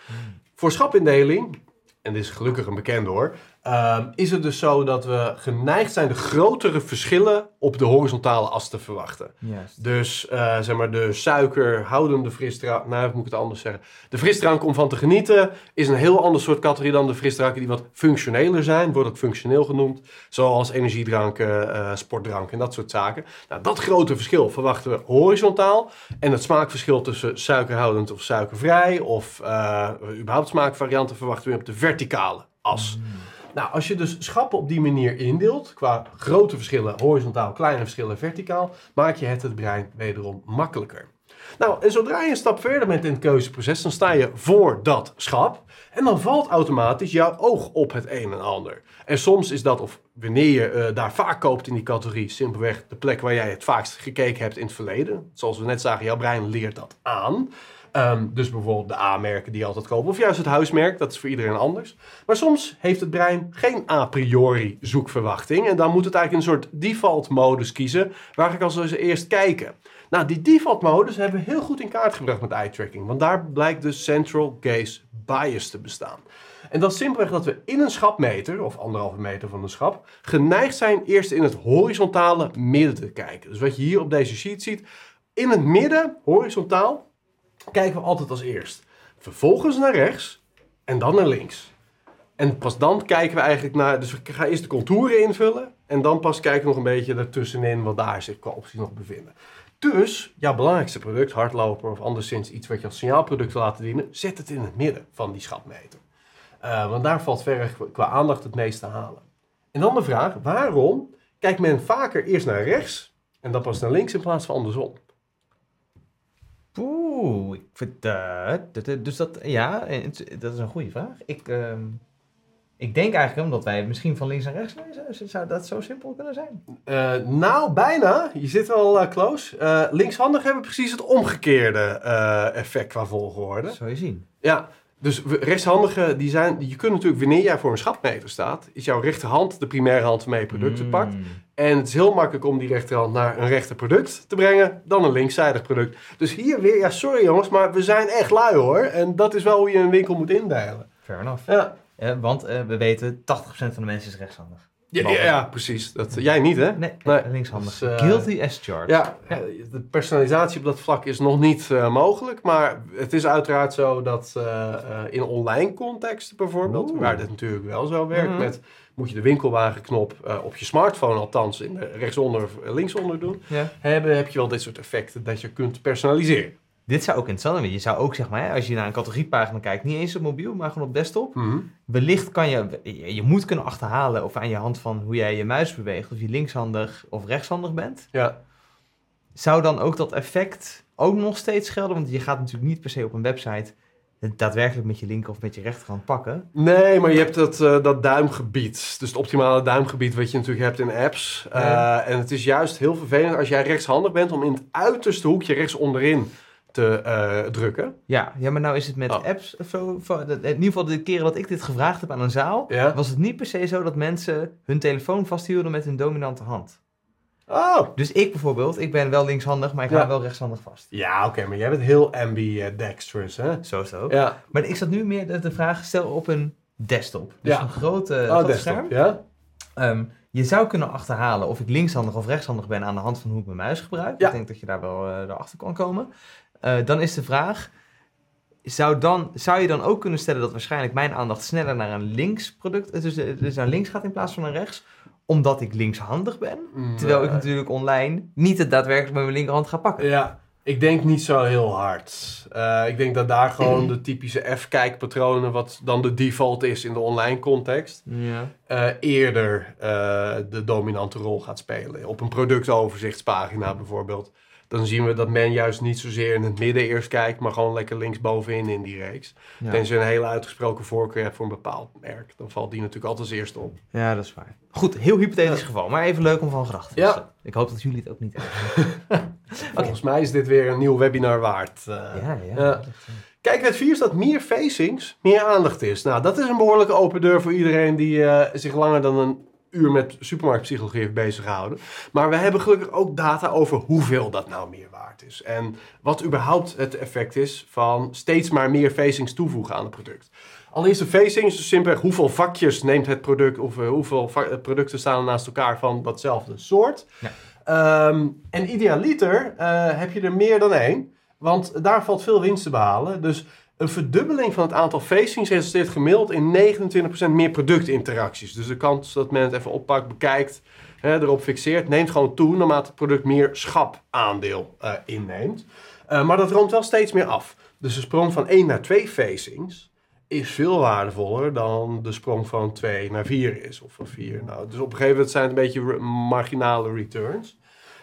Voor schapindeling, en dit is gelukkig een bekende hoor, ehm, is het dus zo dat we geneigd zijn de grotere verschillen op de horizontale as te verwachten. Juist. Dus eh, zeg maar de suikerhoudende frisdrank, nou hoe moet ik het anders zeggen? De frisdrank om van te genieten is een heel ander soort categorie dan de frisdranken die wat functioneler zijn, wordt ook functioneel genoemd, zoals energiedranken, eh, sportdranken en dat soort zaken. Nou, dat grote verschil verwachten we horizontaal en het smaakverschil tussen suikerhoudend of suikervrij of eh, überhaupt smaakvarianten verwachten we op de verticale as. Nou, als je dus schappen op die manier indeelt, qua grote verschillen horizontaal, kleine verschillen verticaal, maak je het het brein wederom makkelijker. Nou, en zodra je een stap verder bent in het keuzeproces, dan sta je voor dat schap. En dan valt automatisch jouw oog op het een en ander. En soms is dat, of wanneer je eh, daar vaak koopt in die categorie, simpelweg de plek waar jij het vaakst gekeken hebt in het verleden. Zoals we net zagen, jouw brein leert dat aan. Ehm, dus bijvoorbeeld de A-merken die altijd koopt, of juist het huismerk, dat is voor iedereen anders. Maar soms heeft het brein geen a priori zoekverwachting. En dan moet het eigenlijk een soort default modus kiezen, waar ik als eerst kijken. Nou, die default modus hebben we heel goed in kaart gebracht met eye tracking. Want daar blijkt de central gaze bias te bestaan. En dat is simpelweg dat we in een schapmeter, of anderhalve meter van een schap, geneigd zijn eerst in het horizontale midden te kijken. Dus wat je hier op deze sheet ziet, in het midden, horizontaal, kijken we altijd als eerst. Vervolgens naar rechts en dan naar links. En pas dan kijken we eigenlijk naar, dus we gaan eerst de contouren invullen en dan pas kijken we nog een beetje ertussenin wat daar zich qua opties nog bevinden. Dus jouw belangrijkste product, hardloper of anderszins iets wat je als signaalproduct wil laten dienen, zet het in het midden van die schapmeter. Eh, want daar valt verre qua aandacht het meest te halen. En dan de vraag, waarom kijkt men vaker eerst naar rechts en dan pas naar links in plaats van andersom? Oeh, ik vind dat, dat- Dus dat, ja, het- dat is een goede vraag. Ik, ehm, ik denk eigenlijk omdat wij misschien van links naar rechts lezen. Zou dat zo simpel kunnen zijn? Eh, nou, bijna. Je zit wel eh, close. Eh linkshandig hebben precies het omgekeerde eh, effect qua volgorde. Zou je zien. Ja, Dus rechtshandigen, die zijn, je kunt natuurlijk, wanneer jij voor een schapmeter staat, is jouw rechterhand de primaire hand waarmee je producten Mm. pakt. En het is heel makkelijk om die rechterhand naar een rechter product te brengen dan een linkszijdig product. Dus hier weer, ja sorry jongens, maar we zijn echt lui hoor. En dat is wel hoe je een winkel moet indelen. Fair enough. Ja, Eh, want eh, we weten, 80% van de mensen is rechtshandig. Ja, ja, ja, precies. Dat, jij niet hè? Nee, Nee. linkshandig. Dus, eh, Guilty as charged. Ja, eh, de personalisatie op dat vlak is nog niet eh, mogelijk. Maar het is uiteraard zo dat eh, eh, in online contexten bijvoorbeeld, Oeh. waar dit natuurlijk wel zo werkt, Mhm. met moet je de winkelwagenknop eh, op je smartphone althans in de rechtsonder of linksonder doen, Ja. hebben, heb je wel dit soort effecten dat je kunt personaliseren. Dit zou ook interessant zijn. Je zou ook, zeg maar, hè, als je naar een categoriepagina kijkt, niet eens op mobiel, maar gewoon op desktop. Mhm. Wellicht kan je, je, moet kunnen achterhalen of aan je hand van hoe jij je muis beweegt, of je linkshandig of rechtshandig bent. Ja. Zou dan ook dat effect ook nog steeds gelden? Want je gaat natuurlijk niet per se op een website daadwerkelijk met je linker of met je rechterhand pakken. Nee, maar je hebt dat, eh, dat duimgebied. Dus het optimale duimgebied wat je natuurlijk hebt in apps. Eh, Ja. En het is juist heel vervelend als jij rechtshandig bent om in het uiterste hoekje rechts onderin te eh, drukken. Ja, ja, maar nou is het met Oh. apps of zo. In ieder geval de keren dat ik dit gevraagd heb aan een zaal, Ja. was het niet per se zo dat mensen hun telefoon vasthielden met hun dominante hand. Oh, Dus ik bijvoorbeeld, ik ben wel linkshandig, maar ik Ja. hou wel rechtshandig vast. Ja, oké, maar jij bent heel ambidextrous, hè? Zo ook. Ja, Maar ik zat nu meer de, de vraag, stel op een desktop. Dus Ja. een grote, oh, groot desktop, scherm. ja? Ehm, je zou kunnen achterhalen of ik linkshandig of rechtshandig ben aan de hand van hoe ik mijn muis gebruik. Ja. Ik denk dat je daar wel eh erachter kan komen. Eh, dan is de vraag, zou, dan, zou je dan ook kunnen stellen dat waarschijnlijk mijn aandacht sneller naar een links product, eh, dus, eh, dus naar links gaat in plaats van naar rechts, omdat ik linkshandig ben? Terwijl ik natuurlijk online niet het daadwerkelijk met mijn linkerhand ga pakken. Ja, ik denk niet zo heel hard. Ik denk dat daar gewoon de typische F-kijkpatronen, wat dan de default is in de online context, Ja. eerder de dominante rol gaat spelen. Op een productoverzichtspagina bijvoorbeeld. Dan zien we dat men juist niet zozeer in het midden eerst kijkt, maar gewoon lekker linksbovenin in die reeks. Ja. Tenzij je een hele uitgesproken voorkeur hebt voor een bepaald merk. Dan valt die natuurlijk altijd als eerste op. ja, dat is waar. Goed, heel hypothetisch Ja. geval, maar even leuk om van gedachten te Ja. wisselen. Ik hoop dat jullie het ook niet hebben. Volgens mij is dit weer een nieuw webinar waard. eh. ja, ja. Kijk, vier is dat meer facings meer aandacht is. Nou, dat is een behoorlijke open deur voor iedereen die eh, zich langer dan een uur met supermarktpsychologie bezig gehouden. Maar we hebben gelukkig ook data over hoeveel dat nou meer waard is. En wat überhaupt het effect is van steeds maar meer facings toevoegen aan het product. Allereerst de facings, dus simpelweg hoeveel vakjes neemt het product of eh, hoeveel eh, producten staan er naast elkaar van datzelfde soort. Ja. Ehm, en idealiter eh, heb je er meer dan één, want daar valt veel winst te behalen. Dus een verdubbeling van het aantal facings resulteert gemiddeld in 29% meer productinteracties. Dus de kans dat men het even oppakt, bekijkt, hè, erop fixeert, neemt gewoon toe naarmate het product meer schapaandeel eh inneemt. Eh, maar dat roomt wel steeds meer af. Dus de sprong van 1 naar 2 facings is veel waardevoller dan de sprong van 2 naar 4 is. Of van 4. Nou, dus op een gegeven moment zijn het een beetje marginale returns.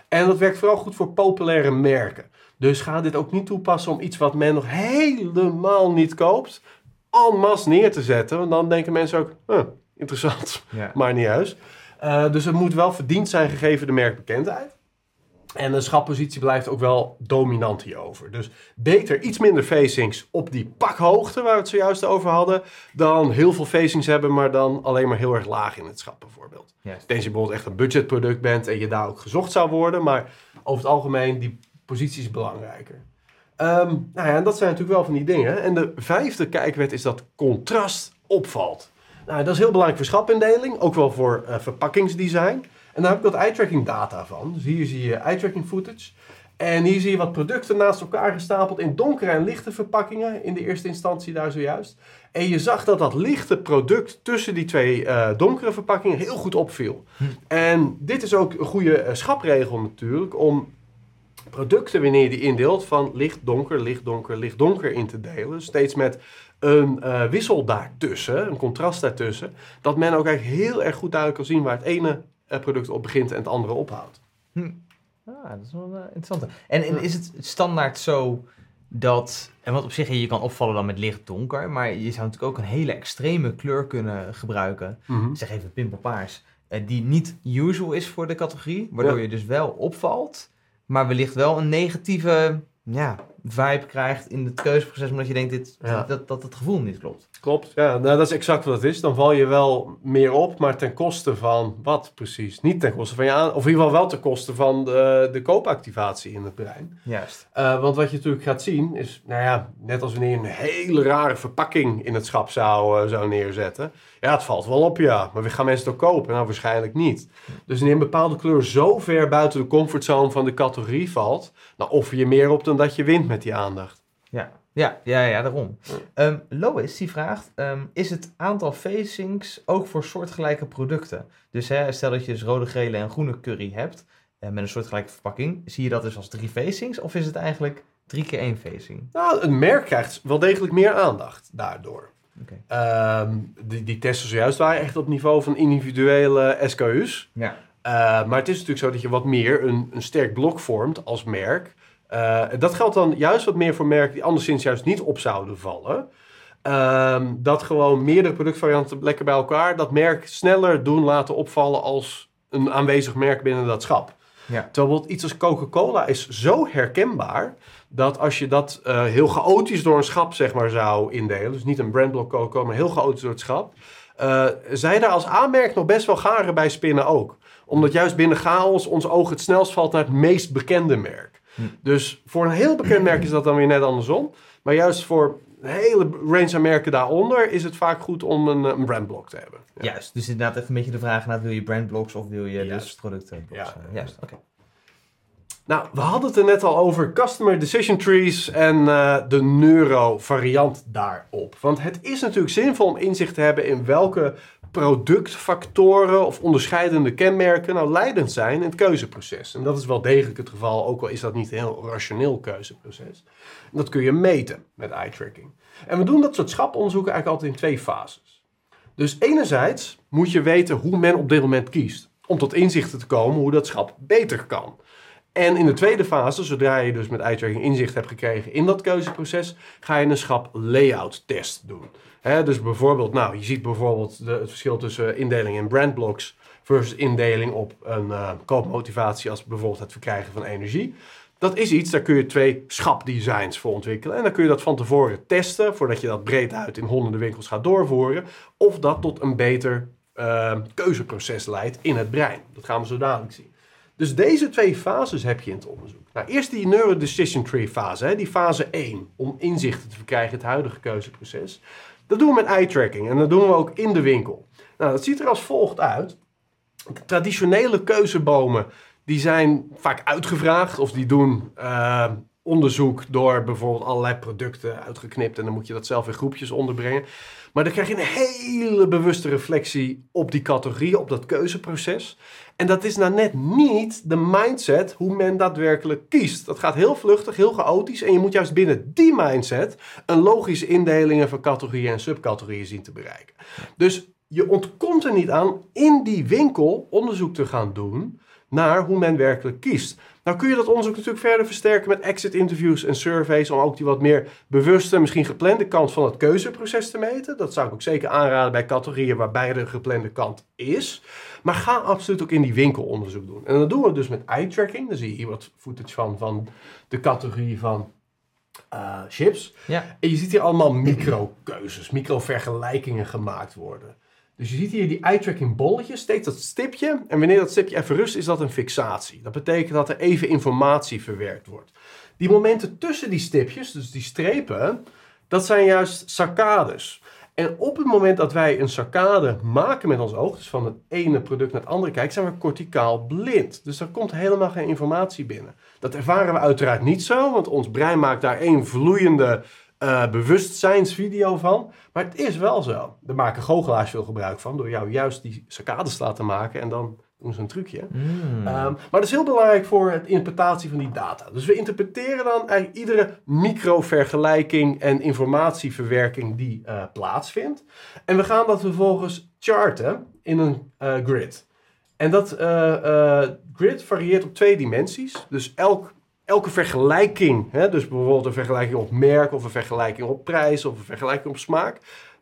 En dat werkt vooral goed voor populaire merken. Dus ga dit ook niet toepassen om iets wat men nog helemaal niet koopt, en masse neer te zetten. Want dan denken mensen ook, huh, interessant, Ja. maar niet juist. Eh, dus het moet wel verdiend zijn gegeven de merkbekendheid. En de schappositie blijft ook wel dominant hierover. Dus beter iets minder facings op die pakhoogte waar we het zojuist over hadden, dan heel veel facings hebben, maar dan alleen maar heel erg laag in het schap bijvoorbeeld. Juist. Tenzij je bijvoorbeeld echt een budgetproduct bent en je daar ook gezocht zou worden. Maar over het algemeen, die positie is belangrijker. Ehm, nou ja, en dat zijn natuurlijk wel van die dingen. En de vijfde kijkwet is dat contrast opvalt. Nou, dat is heel belangrijk voor schapindeling, ook wel voor eh, verpakkingsdesign. En daar heb ik wat eye-tracking data van. Dus hier zie je eye-tracking footage. En hier zie je wat producten naast elkaar gestapeld in donkere en lichte verpakkingen. In de eerste instantie daar zojuist. En je zag dat dat lichte product tussen die twee eh, donkere verpakkingen heel goed opviel. En dit is ook een goede eh, schapregel natuurlijk om producten wanneer je die indeelt van licht donker, licht donker, licht donker in te delen. Steeds met een eh, wissel daartussen, een contrast daartussen. Dat men ook eigenlijk heel erg goed duidelijk kan zien waar het ene eh, product op begint en het andere ophoudt. Ah, dat is wel eh, interessant. En, is het standaard zo dat... En wat op zich, je kan opvallen dan met licht donker, maar je zou natuurlijk ook een hele extreme kleur kunnen gebruiken. Zeg even pimpelpaars. die niet usual is voor de categorie, waardoor Ja. je dus wel opvalt, maar wellicht wel een negatieve ja, vibe krijgt in het keuzeproces, omdat je denkt dit, Ja. dat, dat het gevoel niet klopt. Klopt, ja, nou, dat is exact wat het is. Dan val je wel meer op, maar ten koste van wat precies? Niet ten koste van je aan, of in ieder geval wel ten koste van de, de koopactivatie in het brein. Juist. Eh, want wat je natuurlijk gaat zien is, nou ja, net als wanneer je een hele rare verpakking in het schap zou, eh, zou neerzetten. Ja, het valt wel op, ja. Maar gaan mensen het ook kopen? Nou, waarschijnlijk niet. Dus wanneer een bepaalde kleur zo ver buiten de comfortzone van de categorie valt, dan offer je meer op dan dat je wint met die aandacht. Ja, ja, ja, ja daarom. Ehm, Lois die vraagt, ehm, is het aantal facings ook voor soortgelijke producten? Dus hè, stel dat je dus rode, gele en groene curry hebt eh, met een soortgelijke verpakking. Zie je dat dus als drie facings of is het eigenlijk drie keer één facing? Nou, een merk krijgt wel degelijk meer aandacht daardoor. Ehm, die, die testen zojuist waren echt op niveau van individuele SKU's. Ja. Eh, maar het is natuurlijk zo dat je wat meer een, een sterk blok vormt als merk. Eh, dat geldt dan juist wat meer voor merken die anderszins juist niet op zouden vallen. Ehm, dat gewoon meerdere productvarianten lekker bij elkaar dat merk sneller doen laten opvallen als een aanwezig merk binnen dat schap. Ja. Terwijl bijvoorbeeld iets als Coca-Cola is zo herkenbaar dat als je dat eh, heel chaotisch door een schap zeg maar, zou indelen, dus niet een brandblok maar heel chaotisch door het schap, eh, zij daar als aanmerk nog best wel garen bij spinnen ook. Omdat juist binnen chaos ons oog het snelst valt naar het meest bekende merk. Hm. Dus voor een heel bekend merk is dat dan weer net andersom. Maar juist voor een hele range aan merken daaronder is het vaak goed om een, eh, een brandblok te hebben. Ja. Juist, dus inderdaad even een beetje de vraag inderdaad, wil je brandblocks of wil je dus productenblocks? Ja. Juist, oké. Nou, we hadden het er net al over customer decision trees en eh, de neuro-variant daarop. Want het is natuurlijk zinvol om inzicht te hebben in welke productfactoren of onderscheidende kenmerken nou leidend zijn in het keuzeproces. En dat is wel degelijk het geval, ook al is dat niet een heel rationeel keuzeproces. Dat kun je meten met eye tracking. En we doen dat soort schaponderzoeken eigenlijk altijd in twee fases. Dus enerzijds moet je weten hoe men op dit moment kiest. Om tot inzichten te komen hoe dat schap beter kan. En in de tweede fase, zodra je dus met eye-tracking inzicht hebt gekregen in dat keuzeproces, ga je een schap layout test doen. Dus bijvoorbeeld, nou, je ziet bijvoorbeeld het verschil tussen indeling in brandblocks versus indeling op een eh, koopmotivatie als bijvoorbeeld het verkrijgen van energie. Dat is iets, daar kun je twee schapdesigns voor ontwikkelen. En dan kun je dat van tevoren testen, voordat je dat breed uit in honderden winkels gaat doorvoeren. Of dat tot een beter eh, keuzeproces leidt in het brein. Dat gaan we zo dadelijk zien. Dus deze twee fases heb je in het onderzoek. Nou, eerst die neurodecision tree fase, hè, die fase 1, om inzichten te verkrijgen in het huidige keuzeproces. Dat doen we met eye tracking en dat doen we ook in de winkel. Nou, dat ziet er als volgt uit. Traditionele keuzebomen, die zijn vaak uitgevraagd of die doen eh, onderzoek door bijvoorbeeld allerlei producten uitgeknipt en dan moet je dat zelf in groepjes onderbrengen. Maar dan krijg je een hele bewuste reflectie op die categorie, op dat keuzeproces. En dat is nou net niet de mindset hoe men daadwerkelijk kiest. Dat gaat heel vluchtig, heel chaotisch. En je moet juist binnen die mindset een logische indelingen van categorieën en subcategorieën zien te bereiken. Dus je ontkomt er niet aan in die winkel onderzoek te gaan doen naar hoe men werkelijk kiest. Nou kun je dat onderzoek natuurlijk verder versterken met exit interviews en surveys om ook die wat meer bewuste, misschien geplande kant van het keuzeproces te meten. Dat zou ik ook zeker aanraden bij categorieën waarbij de geplande kant is. Maar ga absoluut ook in die winkel onderzoek doen. En dat doen we dus met eye tracking. Daar zie je hier wat footage van, van de categorie van eh, chips. Ja, En je ziet hier allemaal micro-keuzes, micro-vergelijkingen gemaakt worden. Dus je ziet hier die eye-tracking bolletjes, steeds dat stipje. En wanneer dat stipje even rust, is dat een fixatie. Dat betekent dat er even informatie verwerkt wordt. Die momenten tussen die stipjes, dus die strepen, dat zijn juist saccades. En op het moment dat wij een saccade maken met ons oog, dus van het ene product naar het andere kijken, zijn we corticaal blind. Dus er komt helemaal geen informatie binnen. Dat ervaren we uiteraard niet zo, want ons brein maakt daar één vloeiende eh, bewustzijnsvideo van. Maar het is wel zo. Daar maken goochelaars veel gebruik van, door jou juist die saccades te laten maken en dan doen ze een trucje. Mm. Ehm, maar dat is heel belangrijk voor het interpretatie van die data. Dus we interpreteren dan eigenlijk iedere micro-vergelijking en informatieverwerking die eh, plaatsvindt. En we gaan dat vervolgens charten in een eh, grid. En dat grid varieert op twee dimensies. Dus elk, elke vergelijking, hè, dus bijvoorbeeld een vergelijking op merk of een vergelijking op prijs of een vergelijking op smaak,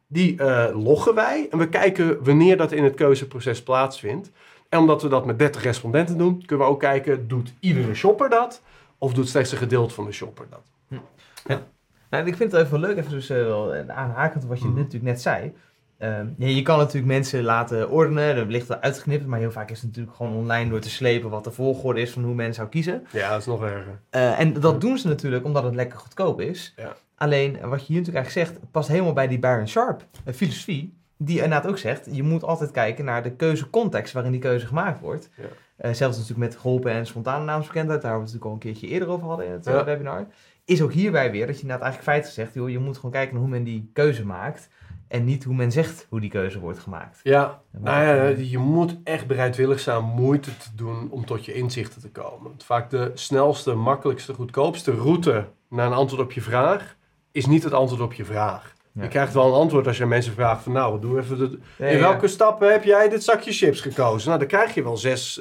die eh, loggen wij en we kijken wanneer dat in het keuzeproces plaatsvindt. En omdat we dat met 30 respondenten doen, kunnen we ook kijken, doet iedere shopper dat? Of doet slechts een gedeelte van de shopper dat? Nou, ik vind het even leuk, even dus uh, aanhakend op wat je Mhm. natuurlijk net zei. Ehm, ja, je kan natuurlijk mensen laten ordenen, er ligt wel uitgeknipt, maar heel vaak is het natuurlijk gewoon online door te slepen wat de volgorde is van hoe men zou kiezen. Ja, dat is nog erger. Eh, en dat doen ze natuurlijk omdat het lekker goedkoop is. Ja. Alleen, wat je hier natuurlijk eigenlijk zegt, past helemaal bij die Baron Sharp eh, filosofie. Die inderdaad ook zegt, je moet altijd kijken naar de keuzecontext waarin die keuze gemaakt wordt. Ja. Eh, zelfs natuurlijk met geholpen en spontane naamsbekendheid, daar hebben we het natuurlijk al een keertje eerder over hadden in het Ja. webinar. Is ook hierbij weer dat je inderdaad eigenlijk feitelijk zegt, joh, je moet gewoon kijken naar hoe men die keuze maakt. En niet hoe men zegt hoe die keuze wordt gemaakt. Ja, nou ja, je moet echt bereidwillig zijn moeite te doen om tot je inzichten te komen. Want vaak de snelste, makkelijkste, goedkoopste route naar een antwoord op je vraag is niet het antwoord op je vraag. Ja. Je krijgt wel een antwoord als je aan mensen vraagt van nou, doe even de, in ja. welke stappen heb jij dit zakje chips gekozen? Nou, dan krijg je wel zes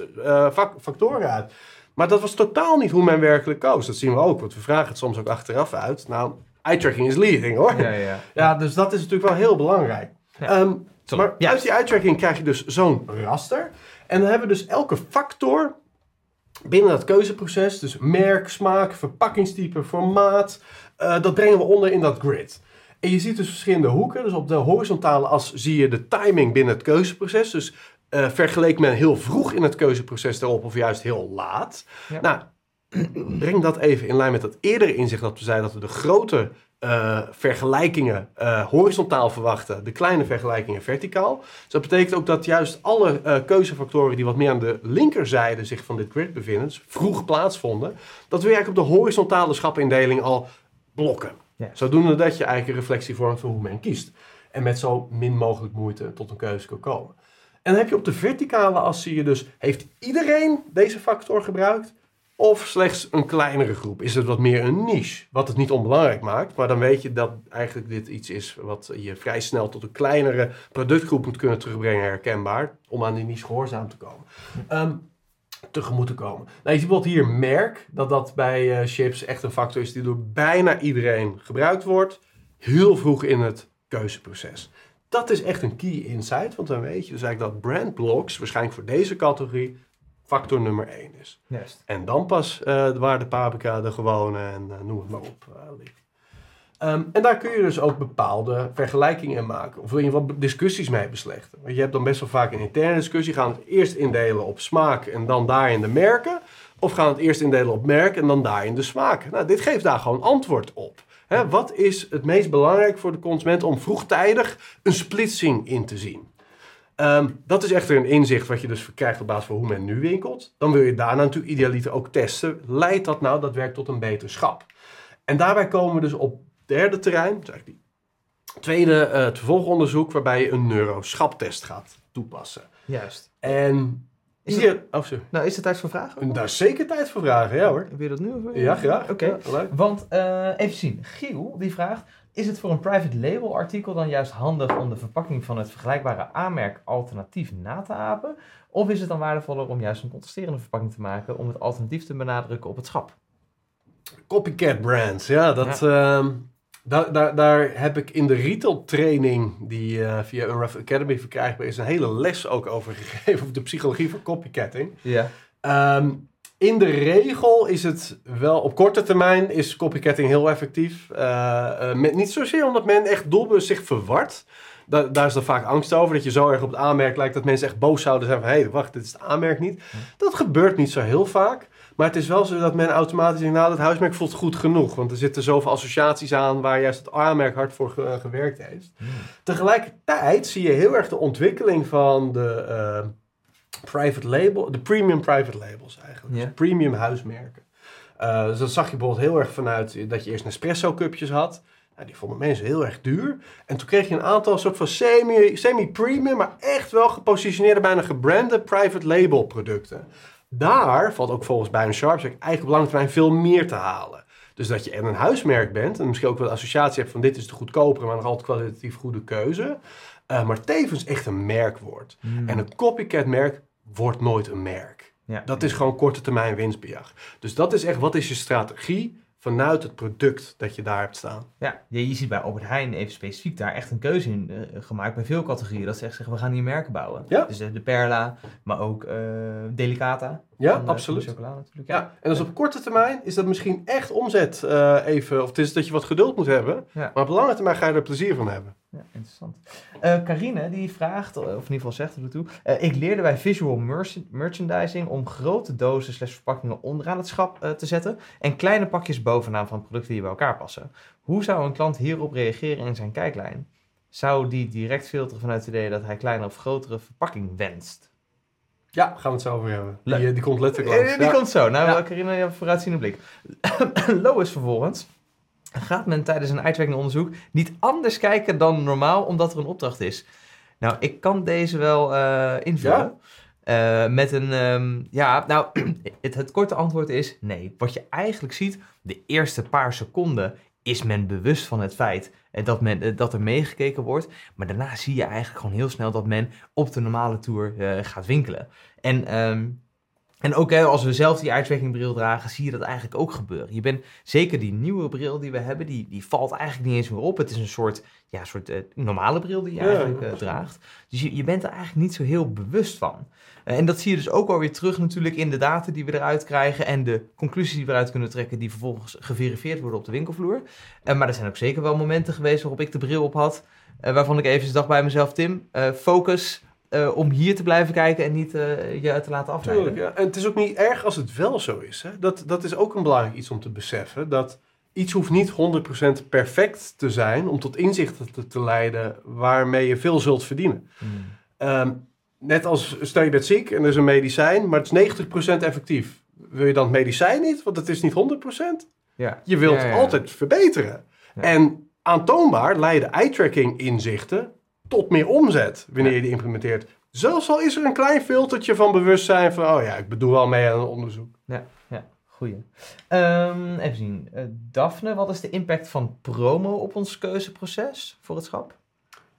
fac- factoren uit. Maar dat was totaal niet hoe men werkelijk koos. Dat zien we ook, want we vragen het soms ook achteraf uit. Nou, eye-tracking is leading hoor. Ja, ja. Ja, dus dat is natuurlijk wel heel belangrijk. Ja. Ehm, maar uit die eye-tracking krijg je dus zo'n raster. En dan hebben we dus elke factor binnen dat keuzeproces. Dus merk, smaak, verpakkingstype, formaat. eh, dat brengen we onder in dat grid. En je ziet dus verschillende hoeken. Dus op de horizontale as zie je de timing binnen het keuzeproces. Dus eh vergeleek men heel vroeg in het keuzeproces daarop of juist heel laat. Ja. Nou, breng dat even in lijn met dat eerdere inzicht dat we zeiden dat we de grote eh, vergelijkingen eh, horizontaal verwachten, de kleine vergelijkingen verticaal. Dus dat betekent ook dat juist alle eh, keuzefactoren die wat meer aan de linkerzijde zich van dit grid bevinden, dus vroeg plaatsvonden, dat we eigenlijk op de horizontale schapindeling al blokken. Ja. Zodoende dat je eigenlijk een reflectie vormt van hoe men kiest. En met zo min mogelijk moeite tot een keuze kan komen. En dan heb je op de verticale as zie je dus, heeft iedereen deze factor gebruikt? Of slechts een kleinere groep? Is het wat meer een niche? Wat het niet onbelangrijk maakt, maar dan weet je dat eigenlijk dit iets is wat je vrij snel tot een kleinere productgroep moet kunnen terugbrengen, herkenbaar, om aan die niche gehoorzaam te komen. Ehm, tegemoet te komen. Nou, je ziet bijvoorbeeld hier merk, dat dat bij eh, chips echt een factor is die door bijna iedereen gebruikt wordt, heel vroeg in het keuzeproces. Dat is echt een key insight, want dan weet je dus eigenlijk dat brand blocks waarschijnlijk voor deze categorie factor nummer 1 is. En dan pas eh, waar de paprika, de gewone en eh, noem het maar op eh, ligt. Ehm, en daar kun je dus ook bepaalde vergelijkingen in maken. Of wil je wat discussies mee beslechten. Want je hebt dan best wel vaak een interne discussie. Gaan we het eerst indelen op smaak en dan daarin de merken? Of gaan we het eerst indelen op merk en dan daarin de smaak? Nou, dit geeft daar gewoon antwoord op. Wat is het meest belangrijk voor de consument om vroegtijdig een splitsing in te zien? Ehm, dat is echter een inzicht wat je dus krijgt op basis van hoe men nu winkelt. Dan wil je daarna natuurlijk idealiter ook testen. Leidt dat nou daadwerkelijk tot een beter schap? En daarbij komen we dus op derde terrein, dus eigenlijk die tweede eh, het vervolgonderzoek, waarbij je een neuroschaptest gaat toepassen. Juist. En Is hier, oh. Nou, is het tijd voor vragen? daar is zeker tijd voor vragen, ja hoor. Wil je dat nu? Of Ja, graag. Oké. Ja, leuk. Want, eh, even zien. Giel, die vraagt... Is het voor een private label artikel dan juist handig om de verpakking van het vergelijkbare aanmerk alternatief na te apen? Of is het dan waardevoller om juist een contrasterende verpakking te maken om het alternatief te benadrukken op het schap? Copycat brands, ja, dat, ehm, daar, daar, daar heb ik in de retail training die eh, via Unruff Academy verkrijgbaar is, een hele les ook over gegeven, over de psychologie van copycatting. Ja. Ehm, in de regel is het wel, op korte termijn is copycatting heel effectief. Eh, eh, met, niet zozeer omdat men echt doelbewust zich verwart. Da- daar is dan vaak angst over, dat je zo erg op het aanmerk lijkt dat mensen echt boos zouden zijn van... hé, hey, wacht, dit is het aanmerk niet. Dat gebeurt niet zo heel vaak. Maar het is wel zo dat men automatisch denkt, nou, dat huismerk voelt goed genoeg. Want er zitten zoveel associaties aan waar juist het aanmerk hard voor ge- gewerkt heeft. Tegelijkertijd zie je heel erg de ontwikkeling van de eh, private label, de premium private labels eigenlijk. Ja. Dus premium huismerken. Eh, dus dat zag je bijvoorbeeld heel erg vanuit dat je eerst Nespresso cupjes had. Nou, die vonden mensen heel erg duur. En toen kreeg je een aantal soort van semi- semi-premium, maar echt wel gepositioneerde, bijna gebrande private label producten. Daar valt ook volgens Byron Sharp eigenlijk op lange termijn veel meer te halen. Dus dat je en een huismerk bent en misschien ook wel de associatie hebt van dit is de goedkopere, maar nog altijd kwalitatief goede keuze. Eh, maar tevens echt een merk wordt. En een copycat merk wordt nooit een merk. Ja. Dat is gewoon korte termijn winstbejag. Dus dat is echt, wat is je strategie vanuit het product dat je daar hebt staan. Ja, je, ziet bij Albert Heijn even specifiek daar echt een keuze in eh, gemaakt bij veel categorieën. Dat ze echt zeggen, we gaan hier merken bouwen. Ja. Dus de, de Perla, maar ook eh, Delicata. Ja, van, eh, absoluut. van de chocola natuurlijk. Ja, en dus op korte termijn is dat misschien echt omzet eh, even, of het is dat je wat geduld moet hebben. Ja. Maar op lange termijn ga je er plezier van hebben. Ja, interessant. Eh Carine die vraagt, of in ieder geval zegt er toe, ik leerde bij visual merch- merchandising om grote dozen slash verpakkingen onderaan het schap te zetten en kleine pakjes bovenaan van producten die bij elkaar passen. Hoe zou een klant hierop reageren in zijn kijklijn? Zou die direct filteren vanuit het idee dat hij kleinere of grotere verpakking wenst? Ja, gaan we het zo over hebben. Die, eh, die komt letterlijk langs. Eh, die Ja. komt zo. Nou, Ja. Carina, je hebt een vooruitziende blik. Lois vervolgens. Gaat men tijdens een uitwerkend onderzoek niet anders kijken dan normaal omdat er een opdracht is? Nou, ik kan deze wel eh, invullen. Eh, met een, ehm, ja, nou, het, het korte antwoord is nee. Wat je eigenlijk ziet, de eerste paar seconden is men bewust van het feit eh, dat, men, eh, dat er meegekeken wordt. Maar daarna zie je eigenlijk gewoon heel snel dat men op de normale tour eh, gaat winkelen. En, ehm, en ook hè, als we zelf die uitwerkingbril dragen, zie je dat eigenlijk ook gebeuren. Je bent, zeker die nieuwe bril die we hebben, die, die valt eigenlijk niet eens meer op. Het is een soort, ja, soort eh, normale bril die je Ja, eigenlijk eh, draagt. Dus je, je bent er eigenlijk niet zo heel bewust van. Eh, en dat zie je dus ook alweer terug natuurlijk in de data die we eruit krijgen en de conclusies die we eruit kunnen trekken die vervolgens geverifieerd worden op de winkelvloer. Eh, maar er zijn ook zeker wel momenten geweest waarop ik de bril op had, waarvan ik even dacht bij mezelf, Tim, focus eh, om hier te blijven kijken en niet eh, je te laten afleiden. Tuurlijk, ja. En het is ook niet erg als het wel zo is. Hè? Dat, dat is ook een belangrijk iets om te beseffen. Dat iets hoeft niet 100% perfect te zijn om tot inzichten te, te leiden waarmee je veel zult verdienen. Hmm. Ehm, net als stel je bent ziek en er is een medicijn, maar het is 90% effectief. Wil je dan het medicijn niet? Want het is niet 100%. Ja. Je wilt Ja, ja, ja. altijd verbeteren. En aantoonbaar leiden eye-tracking inzichten tot meer omzet wanneer je die implementeert. Zelfs al is er een klein filtertje van bewustzijn van, oh ja, ik bedoel wel mee aan een onderzoek. Goeie. Ehm, even zien. Eh, Daphne, wat is de impact van promo op ons keuzeproces voor het schap?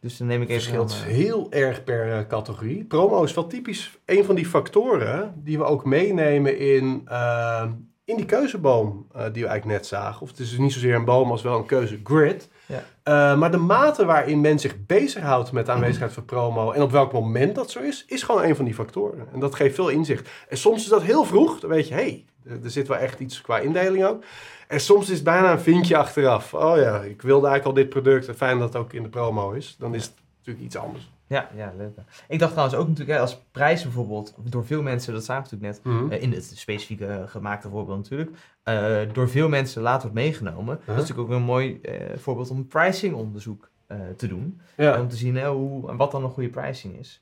Dus dan neem ik even... verschilt eh, heel erg per eh, categorie. Promo is wel typisch een van die factoren die we ook meenemen in, eh, in die keuzeboom die we eigenlijk net zagen. Of het is dus niet zozeer een boom als wel een keuzegrid. Ja. Eh, maar de mate waarin men zich bezighoudt met de aanwezigheid van promo en op welk moment dat zo is, is gewoon een van die factoren. En dat geeft veel inzicht. En soms is dat heel vroeg, dan weet je, hé, hey, er zit wel echt iets qua indeling ook. En soms is het bijna een vinkje achteraf. Oh ja, ik wilde eigenlijk al dit product. En fijn dat het ook in de promo is. Dan is het natuurlijk iets anders. Ja, ja, leuk. Ik dacht trouwens ook natuurlijk, als prijs bijvoorbeeld, door veel mensen, dat zagen we natuurlijk net, Mhm. eh, in het specifieke eh, gemaakte voorbeeld natuurlijk, eh, door veel mensen later wordt meegenomen. Dat is natuurlijk ook een mooi voorbeeld om pricingonderzoek eh te doen. Ja. Om te zien hoe, en wat dan een goede pricing is.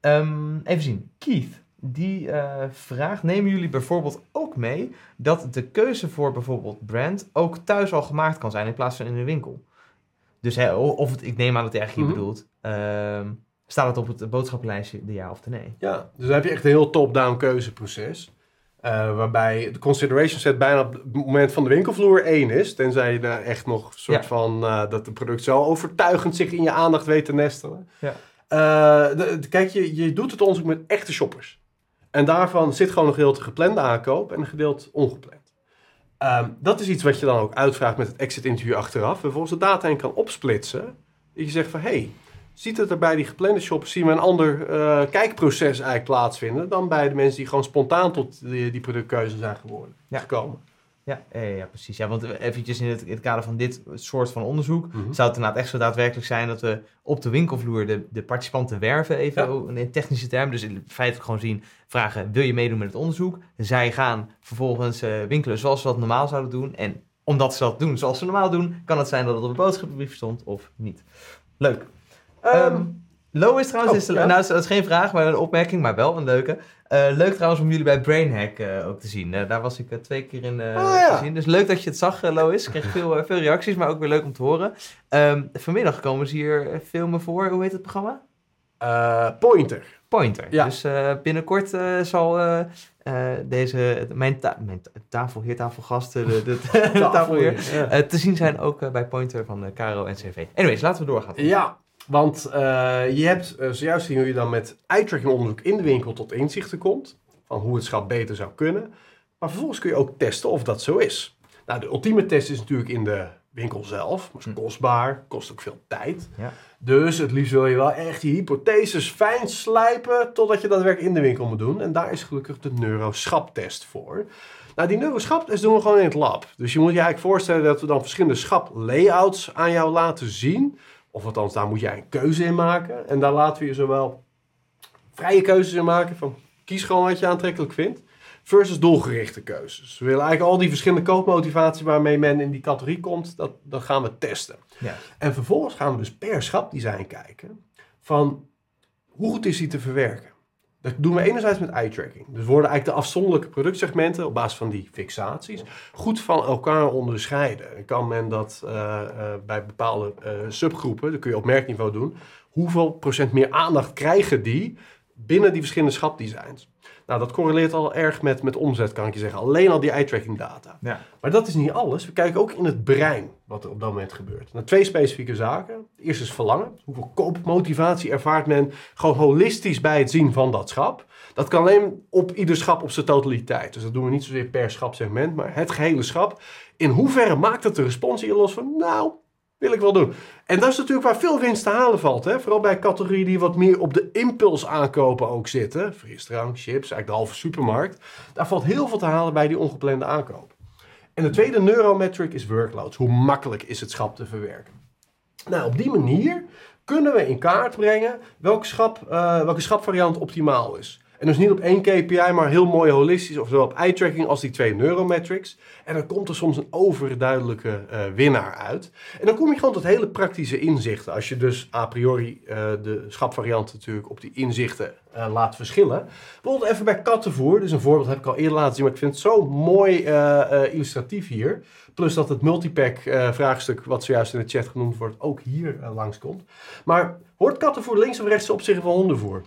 Ehm, even zien. Keith, die vraagt: Nemen jullie bijvoorbeeld ook mee dat de keuze voor bijvoorbeeld brand ook thuis al gemaakt kan zijn in plaats van in de winkel? Dus hè, of het, ik neem aan dat hij eigenlijk hier Mhm. bedoelt. ehm, staat het op het boodschappenlijstje, de ja of de nee? Ja, dus dan heb je echt een heel top-down keuzeproces. eh, waarbij de consideration set bijna op het moment van de winkelvloer één is. Tenzij je daar echt nog een soort Ja. van... eh, dat het product zo overtuigend zich in je aandacht weet te nestelen. Ja. Eh, de- de- kijk, je, je doet het onderzoek met echte shoppers. En daarvan zit gewoon een gedeelte geplande aankoop en een gedeelte ongepland. Ehm, dat is iets wat je dan ook uitvraagt met het exit interview achteraf. En vervolgens de data in kan opsplitsen. Dat je zegt van, hey, ziet het er bij die geplande shoppers, zien we een ander eh, kijkproces eigenlijk plaatsvinden dan bij de mensen die gewoon spontaan tot die, die productkeuze zijn geworden, Ja. gekomen. Ja, ja, ja, precies. Ja, want eventjes in het, in het kader van dit soort van onderzoek Mhm. zou het inderdaad echt zo daadwerkelijk zijn dat we op de winkelvloer de, de participanten werven, even in technische termen. Dus in feite gewoon zien, vragen, wil je meedoen met het onderzoek? Zij gaan vervolgens eh, winkelen zoals ze dat normaal zouden doen. En omdat ze dat doen zoals ze normaal doen, kan het zijn dat het op de boodschappenbrief stond of niet. Leuk. Ehm Lois trouwens, oh, is, ja. nou, dat is geen vraag, maar een opmerking, maar wel een leuke. Eh, leuk trouwens om jullie bij Brainhack eh, ook te zien. Eh, daar was ik twee keer in Oh, ja. te zien. Dus leuk dat je het zag, Lois. Ik kreeg veel, veel reacties, maar ook weer leuk om te horen. Ehm, vanmiddag komen ze hier filmen voor. Hoe heet het programma? Pointer. Pointer. Ja. Dus binnenkort zal deze, mijn, ta mijn ta- tafel, heertafelgast, eh, de, de, de tafelheer, te zien zijn ook bij Pointer van Caro en CV. Anyways, laten we doorgaan. Ja, want eh, je hebt eh, zojuist zien hoe je dan met eye-tracking onderzoek in de winkel tot inzichten komt. Van hoe het schap beter zou kunnen. Maar vervolgens kun je ook testen of dat zo is. Nou, de ultieme test is natuurlijk in de winkel zelf. Maar is Hm. kostbaar, kost ook veel tijd. Ja. Dus het liefst wil je wel echt die hypotheses fijn slijpen totdat je dat werk in de winkel moet doen. En daar is gelukkig de neuroschaptest voor. Nou, die neuroschaptest doen we gewoon in het lab. Dus je moet je eigenlijk voorstellen dat we dan verschillende schaplayouts aan jou laten zien. Of althans, daar moet jij een keuze in maken. En daar laten we je zowel vrije keuzes in maken van kies gewoon wat je aantrekkelijk vindt. Versus doelgerichte keuzes. We willen eigenlijk al die verschillende koopmotivaties waarmee men in die categorie komt, dat, dat gaan we testen. Ja. En vervolgens gaan we dus per schapdesign kijken van hoe goed is die te verwerken. Dat doen we enerzijds met eye tracking. Dus worden eigenlijk de afzonderlijke productsegmenten op basis van die fixaties goed van elkaar onderscheiden. En kan men dat eh, eh, bij bepaalde eh, subgroepen, dat kun je op merkniveau doen, hoeveel procent meer aandacht krijgen die binnen die verschillende schapdesigns. Nou, dat correleert al erg met, met omzet, kan ik je zeggen. Alleen al die eye-tracking data. Ja. Maar dat is niet alles. We kijken ook in het brein wat er op dat moment gebeurt. Naar twee specifieke zaken. De eerste is verlangen. Hoeveel koopmotivatie ervaart men gewoon holistisch bij het zien van dat schap? Dat kan alleen op ieder schap op zijn totaliteit. Dus dat doen we niet zozeer per schapsegment, maar het gehele schap. In hoeverre maakt het de respons hier los van, nou, wil ik wel doen. En dat is natuurlijk waar veel winst te halen valt. Hè? Vooral bij categorieën die wat meer op de impuls aankopen ook zitten. Frisdrank, chips, eigenlijk de halve supermarkt. Daar valt heel veel te halen bij die ongeplande aankoop. En de tweede neurometric is workloads. Hoe makkelijk is het schap te verwerken? Nou, op die manier kunnen we in kaart brengen welke, schap, eh, welke schapvariant optimaal is. En dus niet op één KPI, maar heel mooi holistisch, of zowel op eye tracking als die twee neurometrics. En dan komt er soms een overduidelijke eh, winnaar uit. En dan kom je gewoon tot hele praktische inzichten. Als je dus a priori eh, de schapvariant natuurlijk op die inzichten eh, laat verschillen. Bijvoorbeeld even bij kattenvoer. Dus een voorbeeld heb ik al eerder laten zien, maar ik vind het zo mooi illustratief hier. Plus dat het multipack vraagstuk, wat zojuist in de chat genoemd wordt, ook hier langskomt. Maar hoort kattenvoer links of rechts ten opzichte van hondenvoer?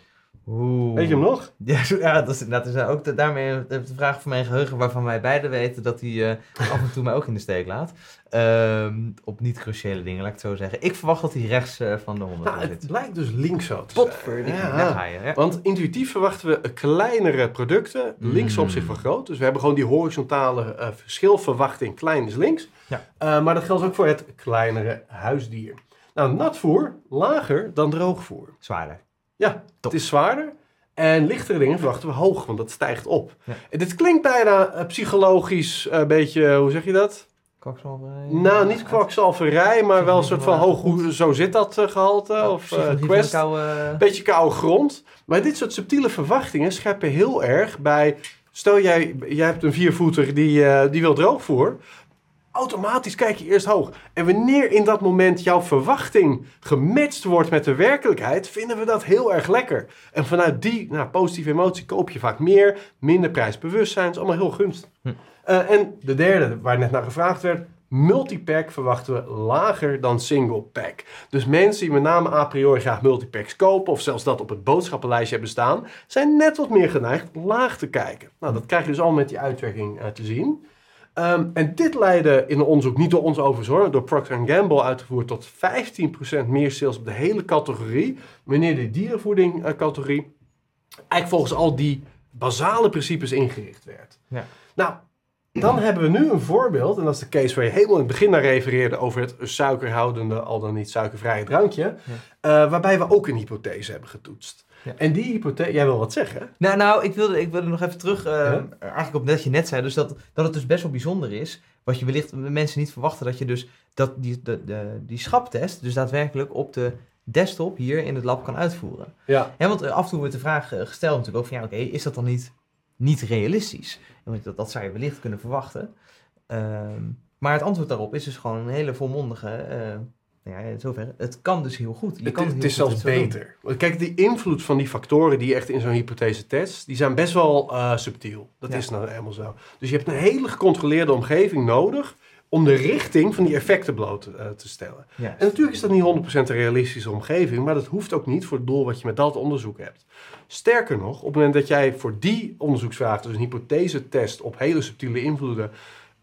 Oeh. Weet je hem nog? Ja, zo- ja, dat is, dat is ook de, daarmee de, de vraag van mijn geheugen waarvan wij beiden weten dat hij eh, af en toe mij ook in de steek laat. Ehm, op niet cruciale dingen, laat ik het zo zeggen. Ik verwacht dat hij rechts eh, van de honden Nou, het zit. blijkt dus links zo te zijn. Ja. Ja. Want intuïtief verwachten we kleinere producten, links Mm. op zich van groot. Dus we hebben gewoon die horizontale eh, verschilverwachting, klein is links. Ja. Eh, maar dat geldt ook voor het kleinere huisdier. Nou, natvoer, lager dan droogvoer. Zwaarder. Ja, Top. het is zwaarder. En lichtere dingen verwachten we hoog, want dat stijgt op. Ja. En dit klinkt bijna eh, psychologisch een beetje, hoe zeg je dat? Kwakzalverij. Nou, niet kwakzalverij, maar wel een soort van hoog, hoe, zo zit dat eh, gehalte. of eh, Psychologie van de quest. koude- Beetje koude grond. Maar dit soort subtiele verwachtingen scheppen heel erg bij... Stel, jij, jij hebt een viervoeter die, eh, die wil droogvoer. Automatisch kijk je eerst hoog. En wanneer in dat moment jouw verwachting gematcht wordt met de werkelijkheid... vinden we dat heel erg lekker. En vanuit die nou, positieve emotie koop je vaak meer. Minder prijsbewustzijn. is allemaal heel gunstig. Hm. Eh, en de derde, waar net naar gevraagd werd... Multipack verwachten we lager dan single pack. Dus mensen die met name a priori graag multipacks kopen, of zelfs dat op het boodschappenlijstje hebben staan, zijn net wat meer geneigd laag te kijken. Nou, dat krijg je dus al met die uitwerking eh, te zien. Ehm, en dit leidde in een onderzoek, niet door ons overigens hoor, door Procter Gamble uitgevoerd, tot 15% meer sales op de hele categorie, wanneer de dierenvoeding eh, categorie eigenlijk volgens al die basale principes ingericht werd. Ja. Nou, dan hebben we nu een voorbeeld, en dat is de case waar je helemaal in het begin naar refereerde over het suikerhoudende, al dan niet suikervrije drankje, eh, waarbij we ook een hypothese hebben getoetst. Ja. En die hypothese, jij wil wat zeggen? Nou, nou ik, wilde, ik wilde nog even terug, Ja? eigenlijk op net je net zei, dus dat, dat het dus best wel bijzonder is, wat je wellicht mensen niet verwachten, dat je dus dat die, de, de, die schaptest dus daadwerkelijk op de desktop hier in het lab kan uitvoeren. Ja. Ja, want eh, af en toe wordt de vraag eh, gesteld natuurlijk ook van ja, oké, is dat dan niet, niet realistisch? Want dat, dat zou je wellicht kunnen verwachten. Ehm, maar het antwoord daarop is dus gewoon een hele volmondige, nou ja, in zoverre, het kan dus heel goed. Je Het, kan het heel is goed zelfs doen. beter. Kijk, die invloed van die factoren die je echt in zo'n hypothese test, die zijn best wel eh, subtiel. Dat Ja. is nou helemaal zo. Dus je hebt een hele gecontroleerde omgeving nodig om de richting van die effecten bloot eh, te stellen. En natuurlijk is dat niet 100% een realistische omgeving, maar dat hoeft ook niet voor het doel wat je met dat onderzoek hebt. Sterker nog, op het moment dat jij voor die onderzoeksvraag, dus een hypothese-test op hele subtiele invloeden,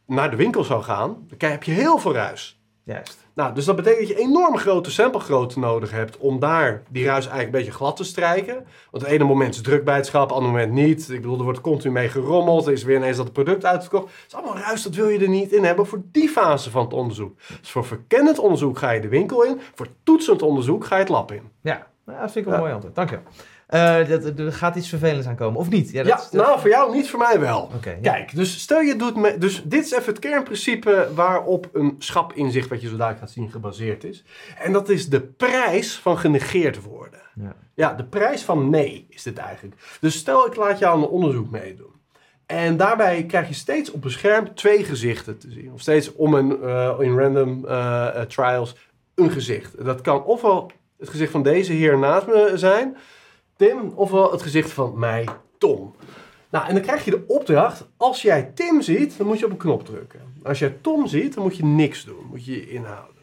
naar de winkel zou gaan, dan heb je heel veel ruis. Juist. Nou, dus dat betekent dat je enorm grote samplegrootte nodig hebt om daar die ruis eigenlijk een beetje glad te strijken. Want het ene moment is druk bij het schap, het andere moment niet. Ik bedoel, er wordt continu mee gerommeld, er is weer ineens dat het product uitverkocht. Het is allemaal ruis, dat wil je er niet in hebben voor die fase van het onderzoek. Dus voor verkennend onderzoek ga je de winkel in, voor toetsend onderzoek ga je het lab in. Ja, nou, dat vind ik Ja. een mooi antwoord. Dank je. Eh, dat- er gaat iets vervelends aankomen, of niet? Ja, dat- dat- nou voor jou niet, voor mij wel. Ja. Kijk, dus stel je doet me, dus dit is even het kernprincipe waarop een schapinzicht wat je zo dadelijk gaat zien gebaseerd is. En dat is de prijs van genegeerd worden. Ja. Ja, de prijs van nee is dit eigenlijk. Dus stel ik laat jou aan een onderzoek meedoen. En daarbij krijg je steeds op een scherm twee gezichten te zien. Of steeds om een, eh, in random eh, trials een gezicht. Dat kan ofwel het gezicht van deze heer naast me zijn, Tim, ofwel het gezicht van mij, Tom. Nou, en dan krijg je de opdracht, als jij Tim ziet, dan moet je op een knop drukken. Als jij Tom ziet, dan moet je niks doen, moet je je inhouden.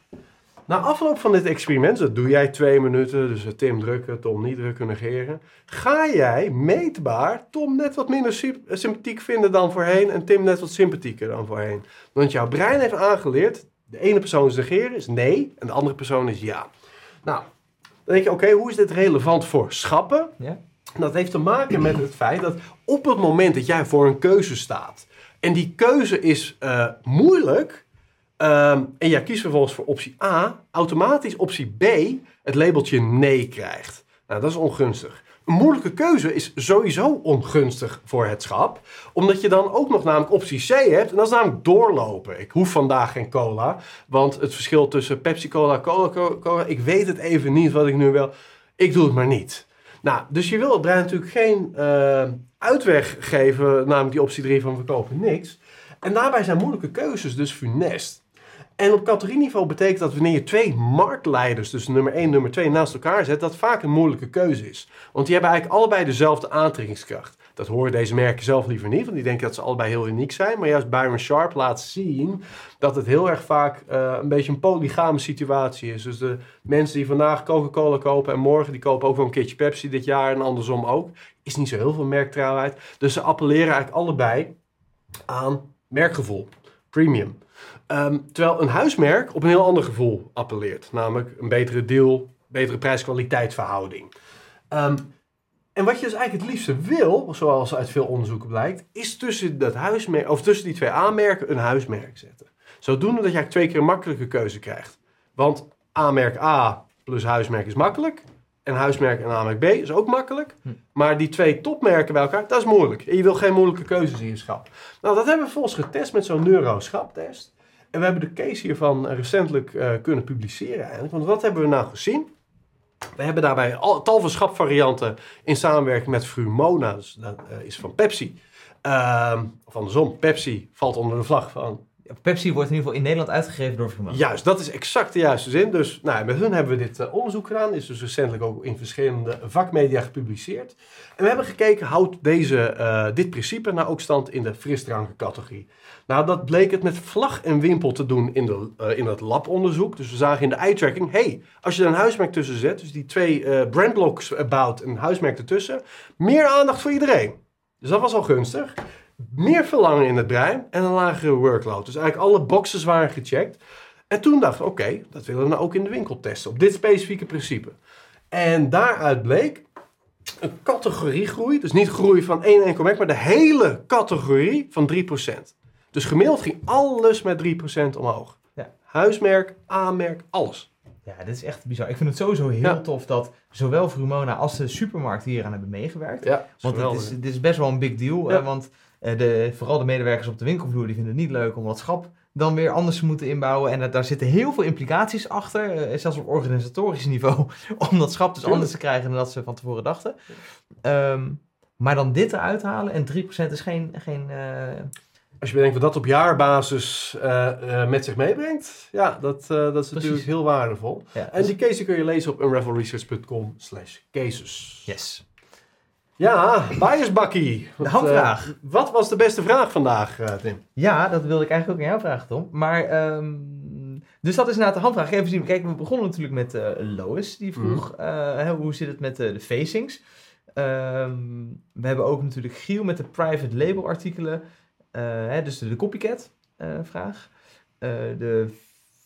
Na afloop van dit experiment, dat doe jij twee minuten, dus Tim drukken, Tom niet drukken, negeren. Ga jij meetbaar Tom net wat minder sy- sympathiek vinden dan voorheen en Tim net wat sympathieker dan voorheen. Want jouw brein heeft aangeleerd, de ene persoon is negeren, is nee, en de andere persoon is ja. Nou, dan denk je, oké, hoe is dit relevant voor schappen? Ja? Dat heeft te maken met het feit dat op het moment dat jij voor een keuze staat en die keuze is eh, moeilijk ehm, en jij kiest vervolgens voor optie A, automatisch optie B het labeltje nee krijgt. Nou, dat is ongunstig. Een moeilijke keuze is sowieso ongunstig voor het schap, omdat je dan ook nog namelijk optie C hebt en dat is namelijk doorlopen. Ik hoef vandaag geen cola, want het verschil tussen Pepsi Cola, Cola Cola, ik weet het even niet wat ik nu wil. Ik doe het maar niet. Nou, dus je wil het brein natuurlijk geen eh, uitweg geven, namelijk die optie 3 van we kopen niks. En daarbij zijn moeilijke keuzes dus funest. En op categorieniveau betekent dat wanneer je twee marktleiders, dus nummer 1 en nummer 2, naast elkaar zet, dat vaak een moeilijke keuze is. Want die hebben eigenlijk allebei dezelfde aantrekkingskracht. Dat horen deze merken zelf liever niet, want die denken dat ze allebei heel uniek zijn. Maar juist Byron Sharp laat zien dat het heel erg vaak eh, een beetje een polygame situatie is. Dus de mensen die vandaag Coca-Cola kopen en morgen die kopen ook wel een keertje Pepsi dit jaar en andersom ook. Is niet zo heel veel merktrouwheid. Dus ze appelleren eigenlijk allebei aan merkgevoel, premium. Ehm, terwijl een huismerk op een heel ander gevoel appelleert. Namelijk een betere deal, betere prijs-kwaliteit verhouding. Ehm, en wat je dus eigenlijk het liefste wil, zoals uit veel onderzoeken blijkt, is tussen, dat huismerk, of tussen die twee aanmerken een huismerk zetten. Zodoende dat je eigenlijk twee keer een makkelijke keuze krijgt. Want aanmerk A plus huismerk is makkelijk. En huismerk en aanmerk B is ook makkelijk. Hm. Maar die twee topmerken bij elkaar, dat is moeilijk. En je wil geen moeilijke keuzes in je schap. Nou, dat hebben we volgens getest met zo'n neuroschaptest. En we hebben de case hiervan recentelijk eh, kunnen publiceren eigenlijk. Want wat hebben we nou gezien? We hebben daarbij al, tal van schapvarianten in samenwerking met Frumona. Dus dat eh, is van Pepsi. Ehm, of andersom, Pepsi valt onder de vlag van Pepsi wordt in ieder geval in Nederland uitgegeven door Vermogen. Juist, dat is exact de juiste zin. Dus nou, met hun hebben we dit eh, onderzoek gedaan. Is dus recentelijk ook in verschillende vakmedia gepubliceerd. En we hebben gekeken, houdt deze, eh, dit principe nou ook stand in de frisdrankencategorie? Nou, dat bleek het met vlag en wimpel te doen in, de, eh, in het labonderzoek. Dus we zagen in de eye-tracking, hey, als je er een huismerk tussen zet, dus die twee brandblocks bouwt en een huismerk ertussen, meer aandacht voor iedereen. Dus dat was al gunstig. Meer verlangen in het brein en een lagere workload. Dus eigenlijk alle boxes waren gecheckt. En toen dachten we, oké, dat willen we nou ook in de winkel testen. Op dit specifieke principe. En daaruit bleek een categoriegroei. Dus niet groei van één enkel merk, maar de hele categorie van 3%. Dus gemiddeld ging alles met 3% omhoog. Ja. Huismerk, aanmerk, alles. Ja, dit is echt bizar. Ik vind het sowieso heel Ja. tof dat zowel Vrumona als de supermarkten hieraan hebben meegewerkt. Ja, Want het is, dit is best wel een big deal. Ja. eh, want de, vooral de medewerkers op de winkelvloer die vinden het niet leuk om dat schap dan weer anders te moeten inbouwen. En dat, daar zitten heel veel implicaties achter, eh, zelfs op organisatorisch niveau, om dat schap dus Tuurlijk. anders te krijgen dan dat ze van tevoren dachten. Ehm, maar dan dit eruit halen en 3% is geen... geen eh, Als je bedenkt wat dat op jaarbasis eh, eh, met zich meebrengt, ja, dat, eh, dat is natuurlijk heel waardevol. ja, En die case kun je lezen op unravelresearch.com slash cases. yes. Ja, biasbakkie. De Wat, hamvraag. eh, wat was de beste vraag vandaag, eh, Tim? Ja, dat wilde ik eigenlijk ook aan jou vragen, Tom. Maar, ehm, dus dat is inderdaad de handvraag. Even zien. Kijk, we begonnen natuurlijk met eh, Lois. Die vroeg, Mhm. hè, hoe zit het met de facings? Ehm, we hebben ook natuurlijk Giel met de private label artikelen. Hè, dus de, de copycat vraag. De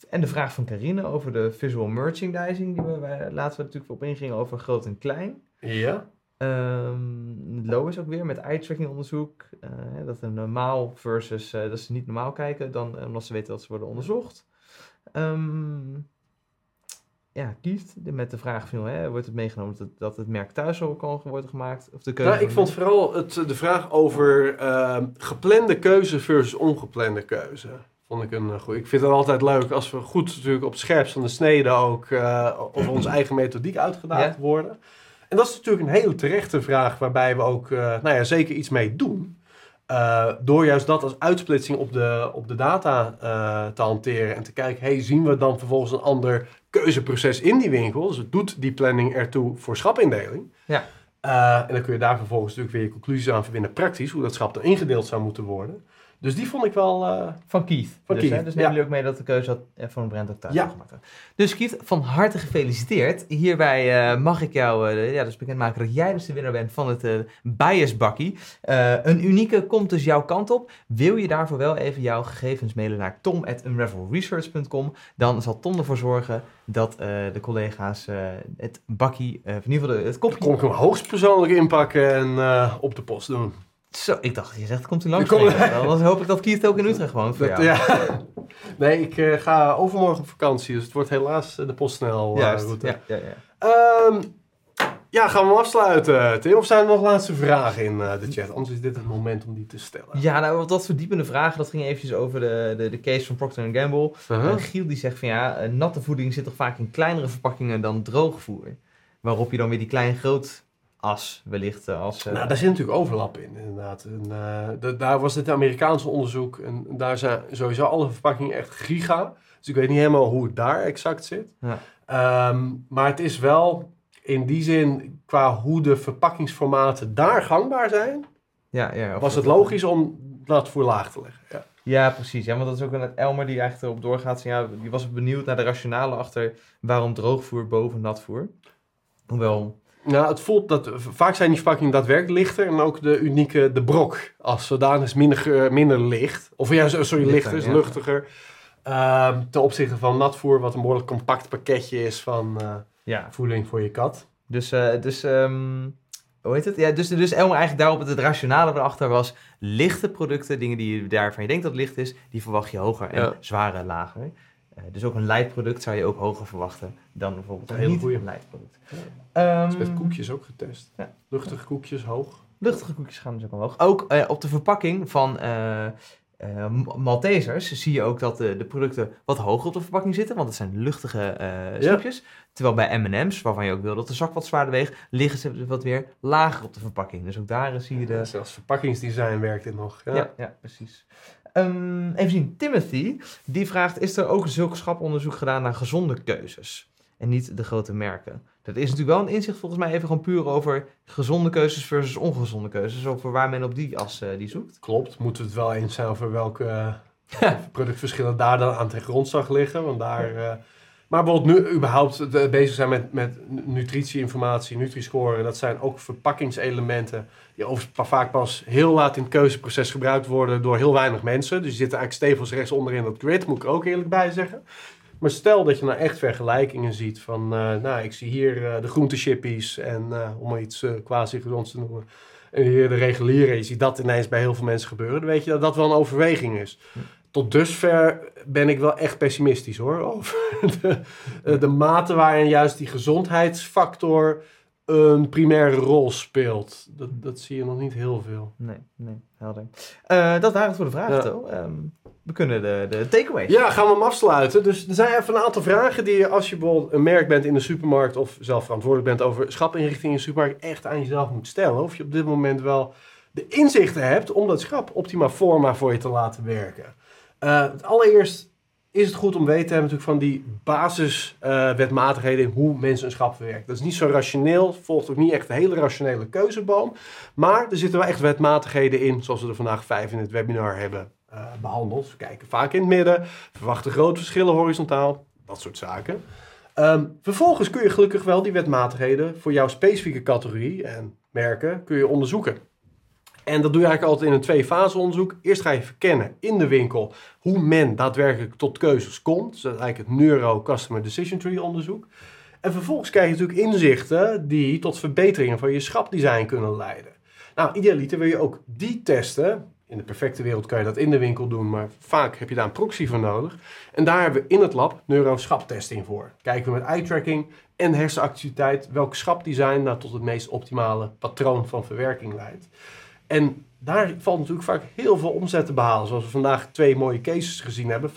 En de vraag van Carine over de visual merchandising, die we wij laatst natuurlijk op ingingen over groot en klein. Ja. Ehm Lo is ook weer met eye-tracking onderzoek. eh, dat een normaal versus eh, dat ze niet normaal kijken, dan, eh, omdat ze weten dat ze worden onderzocht. Ehm, ja, Kieft met de vraag van, hè, wordt het meegenomen dat, dat het merk thuis ook kan worden gemaakt? Of de keuze Nou, ik vond vooral het, de vraag over ehm, geplande keuze versus ongeplande keuze. Vond ik een goed. Ik vind het altijd leuk als we goed natuurlijk op het scherpst van de snede ook over onze eigen methodiek uitgedaagd Ja. worden. En dat is natuurlijk een hele terechte vraag waarbij we ook eh, nou ja, zeker iets mee doen. Eh, door juist dat als uitsplitsing op de, op de data eh, te hanteren en te kijken, hey, zien we dan vervolgens een ander keuzeproces in die winkel? Dus het doet die planning ertoe voor schapindeling. Ja. En dan kun je daar vervolgens natuurlijk weer je conclusies aan verbinden, praktisch, hoe dat schap dan ingedeeld zou moeten worden. Dus die vond ik wel. eh, Van Keith. Van dus, Keith, Hè? dus ja. jullie ook mee dat de keuze had, eh, van Brand ook thuis Ja. gemaakt. Dus Keith, van harte gefeliciteerd. Hierbij eh, mag ik jou ja, dus bekendmaken dat jij dus de winnaar bent van het eh biasbakkie. Een unieke komt dus jouw kant op. Wil je daarvoor wel even jouw gegevens mailen naar tom.unravelresearch.com. Dan zal Tom ervoor zorgen dat de collega's het bakkie, in ieder geval de- het kopje... kon ik hem hoogstpersoonlijk inpakken en op de post doen. Zo, ik dacht, je zegt, komt u langs? Kom-. Dan hoop ik dat Keith ook in Utrecht woont voor Dat- jou. ja. Nee, ik eh, ga overmorgen op vakantie, dus het wordt helaas eh, de PostNL eh, Juist, route. ja, ja, ja. Ehm, ja, gaan we afsluiten, Tim? Of zijn er nog laatste vragen in eh, de chat? Anders is dit het moment om die te stellen. Ja, nou, wat dat verdiepende vragen, dat ging eventjes over de, de, de case van Procter Gamble. En Giel die zegt van ja, natte voeding zit toch vaak in kleinere verpakkingen dan droogvoer. Waarop je dan weer die klein-groot as wellicht eh, als... eh, Nou, daar zit natuurlijk overlap in, inderdaad. En, eh, da- daar was dit Amerikaanse onderzoek en daar zijn sowieso alle verpakkingen echt giga. Dus ik weet niet helemaal hoe het daar exact zit. Ja. Ehm, maar het is wel in die zin, qua hoe de verpakkingsformaten daar gangbaar zijn, ja, ja, was het logisch om dat voor laag te leggen. Ja. Ja, precies. Ja, want dat is ook een Elmer die eigenlijk erop doorgaat. Ja, die was benieuwd naar de rationale achter waarom droogvoer boven natvoer. Hoewel, Nou, het voelt dat vaak zijn die verpakkingen daadwerkelijk lichter en ook de unieke, de brok als zodanig is minder, minder licht. Of ja, sorry, Lichter, is luchtiger. Ehm, ten opzichte van natvoer, wat een behoorlijk compact pakketje is van eh, ja. voeding voor je kat. Dus, eh, dus ehm, hoe heet het? Ja, dus, dus Elmer eigenlijk daarop het, het rationale erachter was lichte producten, dingen die je daarvan je denkt dat het licht is, die verwacht je hoger en Ja. zware lager. Eh, dus ook een light product zou je ook hoger verwachten dan bijvoorbeeld Een een hele niet goeie. light product. Ja. Ehm, is met koekjes ook getest. Ja. Luchtige koekjes, hoog. Luchtige koekjes gaan dus ook omhoog. Ook eh, op de verpakking van eh Maltesers zie je ook dat de, de producten wat hoger op de verpakking zitten, want het zijn luchtige snoepjes. Terwijl bij M&M's, waarvan je ook wil dat de zak wat zwaarder weegt, liggen ze wat weer lager op de verpakking. Dus ook daar zie je de... Zelfs verpakkingsdesign werkt dit nog. Ja, ja, precies. Ehm, even zien, Timothy, die vraagt, is er ook zulk schaponderzoek gedaan naar gezonde keuzes? En niet de grote merken. Dat is natuurlijk wel een inzicht volgens mij even gewoon puur over gezonde keuzes versus ongezonde keuzes. Over waar men op die as eh, die zoekt. Klopt, moeten we het wel eens zijn over welke eh, productverschillen daar dan aan ten grondslag liggen. Want daar, eh, maar bijvoorbeeld nu überhaupt eh, bezig zijn met, met nutritieinformatie, Nutri-score. Dat zijn ook verpakkingselementen die overigens vaak pas heel laat in het keuzeproces gebruikt worden door heel weinig mensen. Dus die zitten eigenlijk stevig rechts onder in dat grid, moet ik ook eerlijk bij zeggen. Maar stel dat je nou echt vergelijkingen ziet van, eh, nou ik zie hier eh, de groentechippies en om maar iets quasi gezonds te noemen. En hier de reguliere, je ziet dat ineens bij heel veel mensen gebeuren. Dan weet je dat dat wel een overweging is. Tot dusver ben ik wel echt pessimistisch hoor. Over de, eh, de mate waarin juist die gezondheidsfactor een primaire rol speelt. Dat, dat zie je nog niet heel veel. Nee, nee, helder. Eh, dat waren het voor de vragen, Ja. Ehm, we kunnen de, de takeaways. Ja, gaan we hem afsluiten. Dus er zijn even een aantal vragen die je als je bijvoorbeeld een merk bent in de supermarkt of zelf verantwoordelijk bent over schapinrichting in de supermarkt echt aan jezelf moet stellen. Of je op dit moment wel de inzichten hebt om dat schap optima forma voor je te laten werken. Eh, het allereerst is het goed om weten te hebben natuurlijk van die basiswetmatigheden in hoe mensen een schap verwerken. Dat is niet zo rationeel, volgt ook niet echt een hele rationele keuzeboom. Maar er zitten wel echt wetmatigheden in, zoals we er vandaag vijf in het webinar hebben eh, behandeld. We kijken vaak in het midden, verwachten grote verschillen horizontaal, dat soort zaken. Ehm, vervolgens kun je gelukkig wel die wetmatigheden voor jouw specifieke categorie en merken kun je onderzoeken. En dat doe je eigenlijk altijd in een twee-fase onderzoek. Eerst ga je verkennen in de winkel hoe men daadwerkelijk tot keuzes komt. Dus dat is eigenlijk het Neuro Customer Decision Tree onderzoek. En vervolgens krijg je natuurlijk inzichten die tot verbeteringen van je schapdesign kunnen leiden. Nou, idealiter wil je ook die testen. In de perfecte wereld kan je dat in de winkel doen, maar vaak heb je daar een proxy voor nodig. En daar hebben we in het lab neuroschaptesting voor. Kijken we met eye-tracking en hersenactiviteit welk schapdesign nou tot het meest optimale patroon van verwerking leidt. En daar valt natuurlijk vaak heel veel omzet te behalen. Zoals we vandaag twee mooie cases gezien hebben. 15%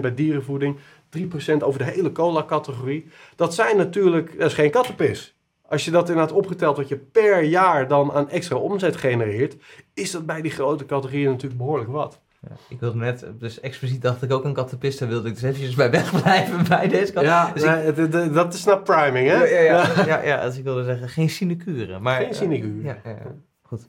bij dierenvoeding, 3% over de hele cola-categorie. Dat zijn natuurlijk, dat is geen kattenpis. Als je dat inderdaad opgeteld wat je per jaar dan aan extra omzet genereert, is dat bij die grote categorieën natuurlijk behoorlijk wat. Ja, ik wilde net, dus expliciet dacht ik ook een kattenpis, daar wilde ik dus eventjes bij wegblijven bij deze kat. Ja, Dus nee, dat is nou priming, hè? Ja, ja, ja, ja, ja, dus ik wilde zeggen, geen sinecure. Maar, Geen sinecure. ja, ja, ja. Goed.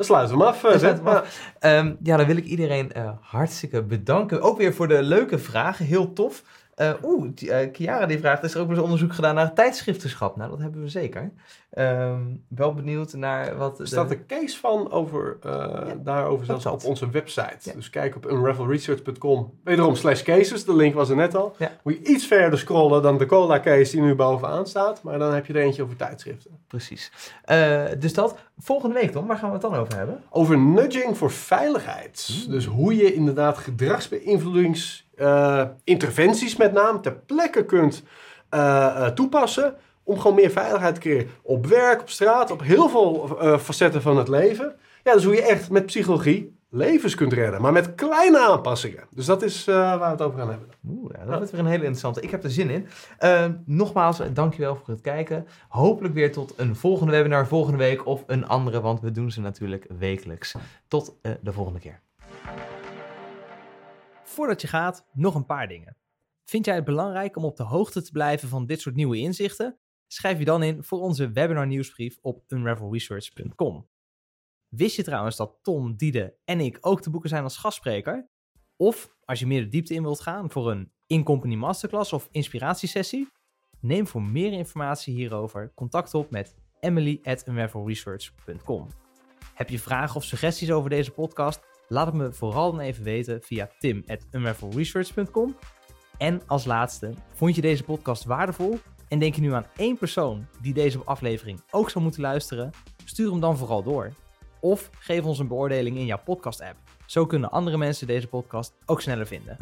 Dan sluiten we hem af. eh, Dan sluiten we Ehm, ja, dan wil ik iedereen eh, hartstikke bedanken. Ook weer voor de leuke vragen. Heel tof. Eh, Oeh, die, eh, Chiara die vraagt, is er ook eens onderzoek gedaan naar tijdschriftenschap? Nou, dat hebben we zeker. Ehm, wel benieuwd naar wat... Er staat een case van over, eh, daarover zelfs op onze website. Ja. Dus kijk op unravelresearch.com. Wederom slash cases, de link was er net al. Ja. Moet je iets verder scrollen dan de cola case die nu bovenaan staat. Maar dan heb je er eentje over tijdschriften. Precies. Dus dat. Volgende week, Tom, waar gaan we het dan over hebben? Over nudging voor veiligheid. Dus hoe je inderdaad gedragsbeïnvloedingsinterventies met name ter plekke kunt eh, eh, toepassen. Om gewoon meer veiligheid te creëren. Op werk, op straat, op heel veel eh, facetten van het leven. Ja, dus hoe je echt met psychologie levens kunt redden. Maar met kleine aanpassingen. Dus dat is eh, waar we het over gaan hebben. Oeh, ja, dat wordt weer een hele interessante. Ik heb er zin in. Eh, nogmaals, dankjewel voor het kijken. Hopelijk weer tot een volgende webinar volgende week of een andere, want we doen ze natuurlijk wekelijks. Tot eh, de volgende keer. Voordat je gaat, nog een paar dingen. Vind jij het belangrijk om op de hoogte te blijven van dit soort nieuwe inzichten? Schrijf je dan in voor onze webinar nieuwsbrief op unravelresearch.com. Wist je trouwens dat Tom, Diede en ik ook te boeken zijn als gastspreker? Of als je meer de diepte in wilt gaan voor een in-company masterclass of inspiratiesessie? Neem voor meer informatie hierover contact op met emily at. Heb je vragen of suggesties over deze podcast? Laat het me vooral dan even weten via tim at unravelresearch.com. En als laatste, vond je deze podcast waardevol en denk je nu aan één persoon die deze aflevering ook zou moeten luisteren? Stuur hem dan vooral door. Of geef ons een beoordeling in jouw podcast-app. Zo kunnen andere mensen deze podcast ook sneller vinden.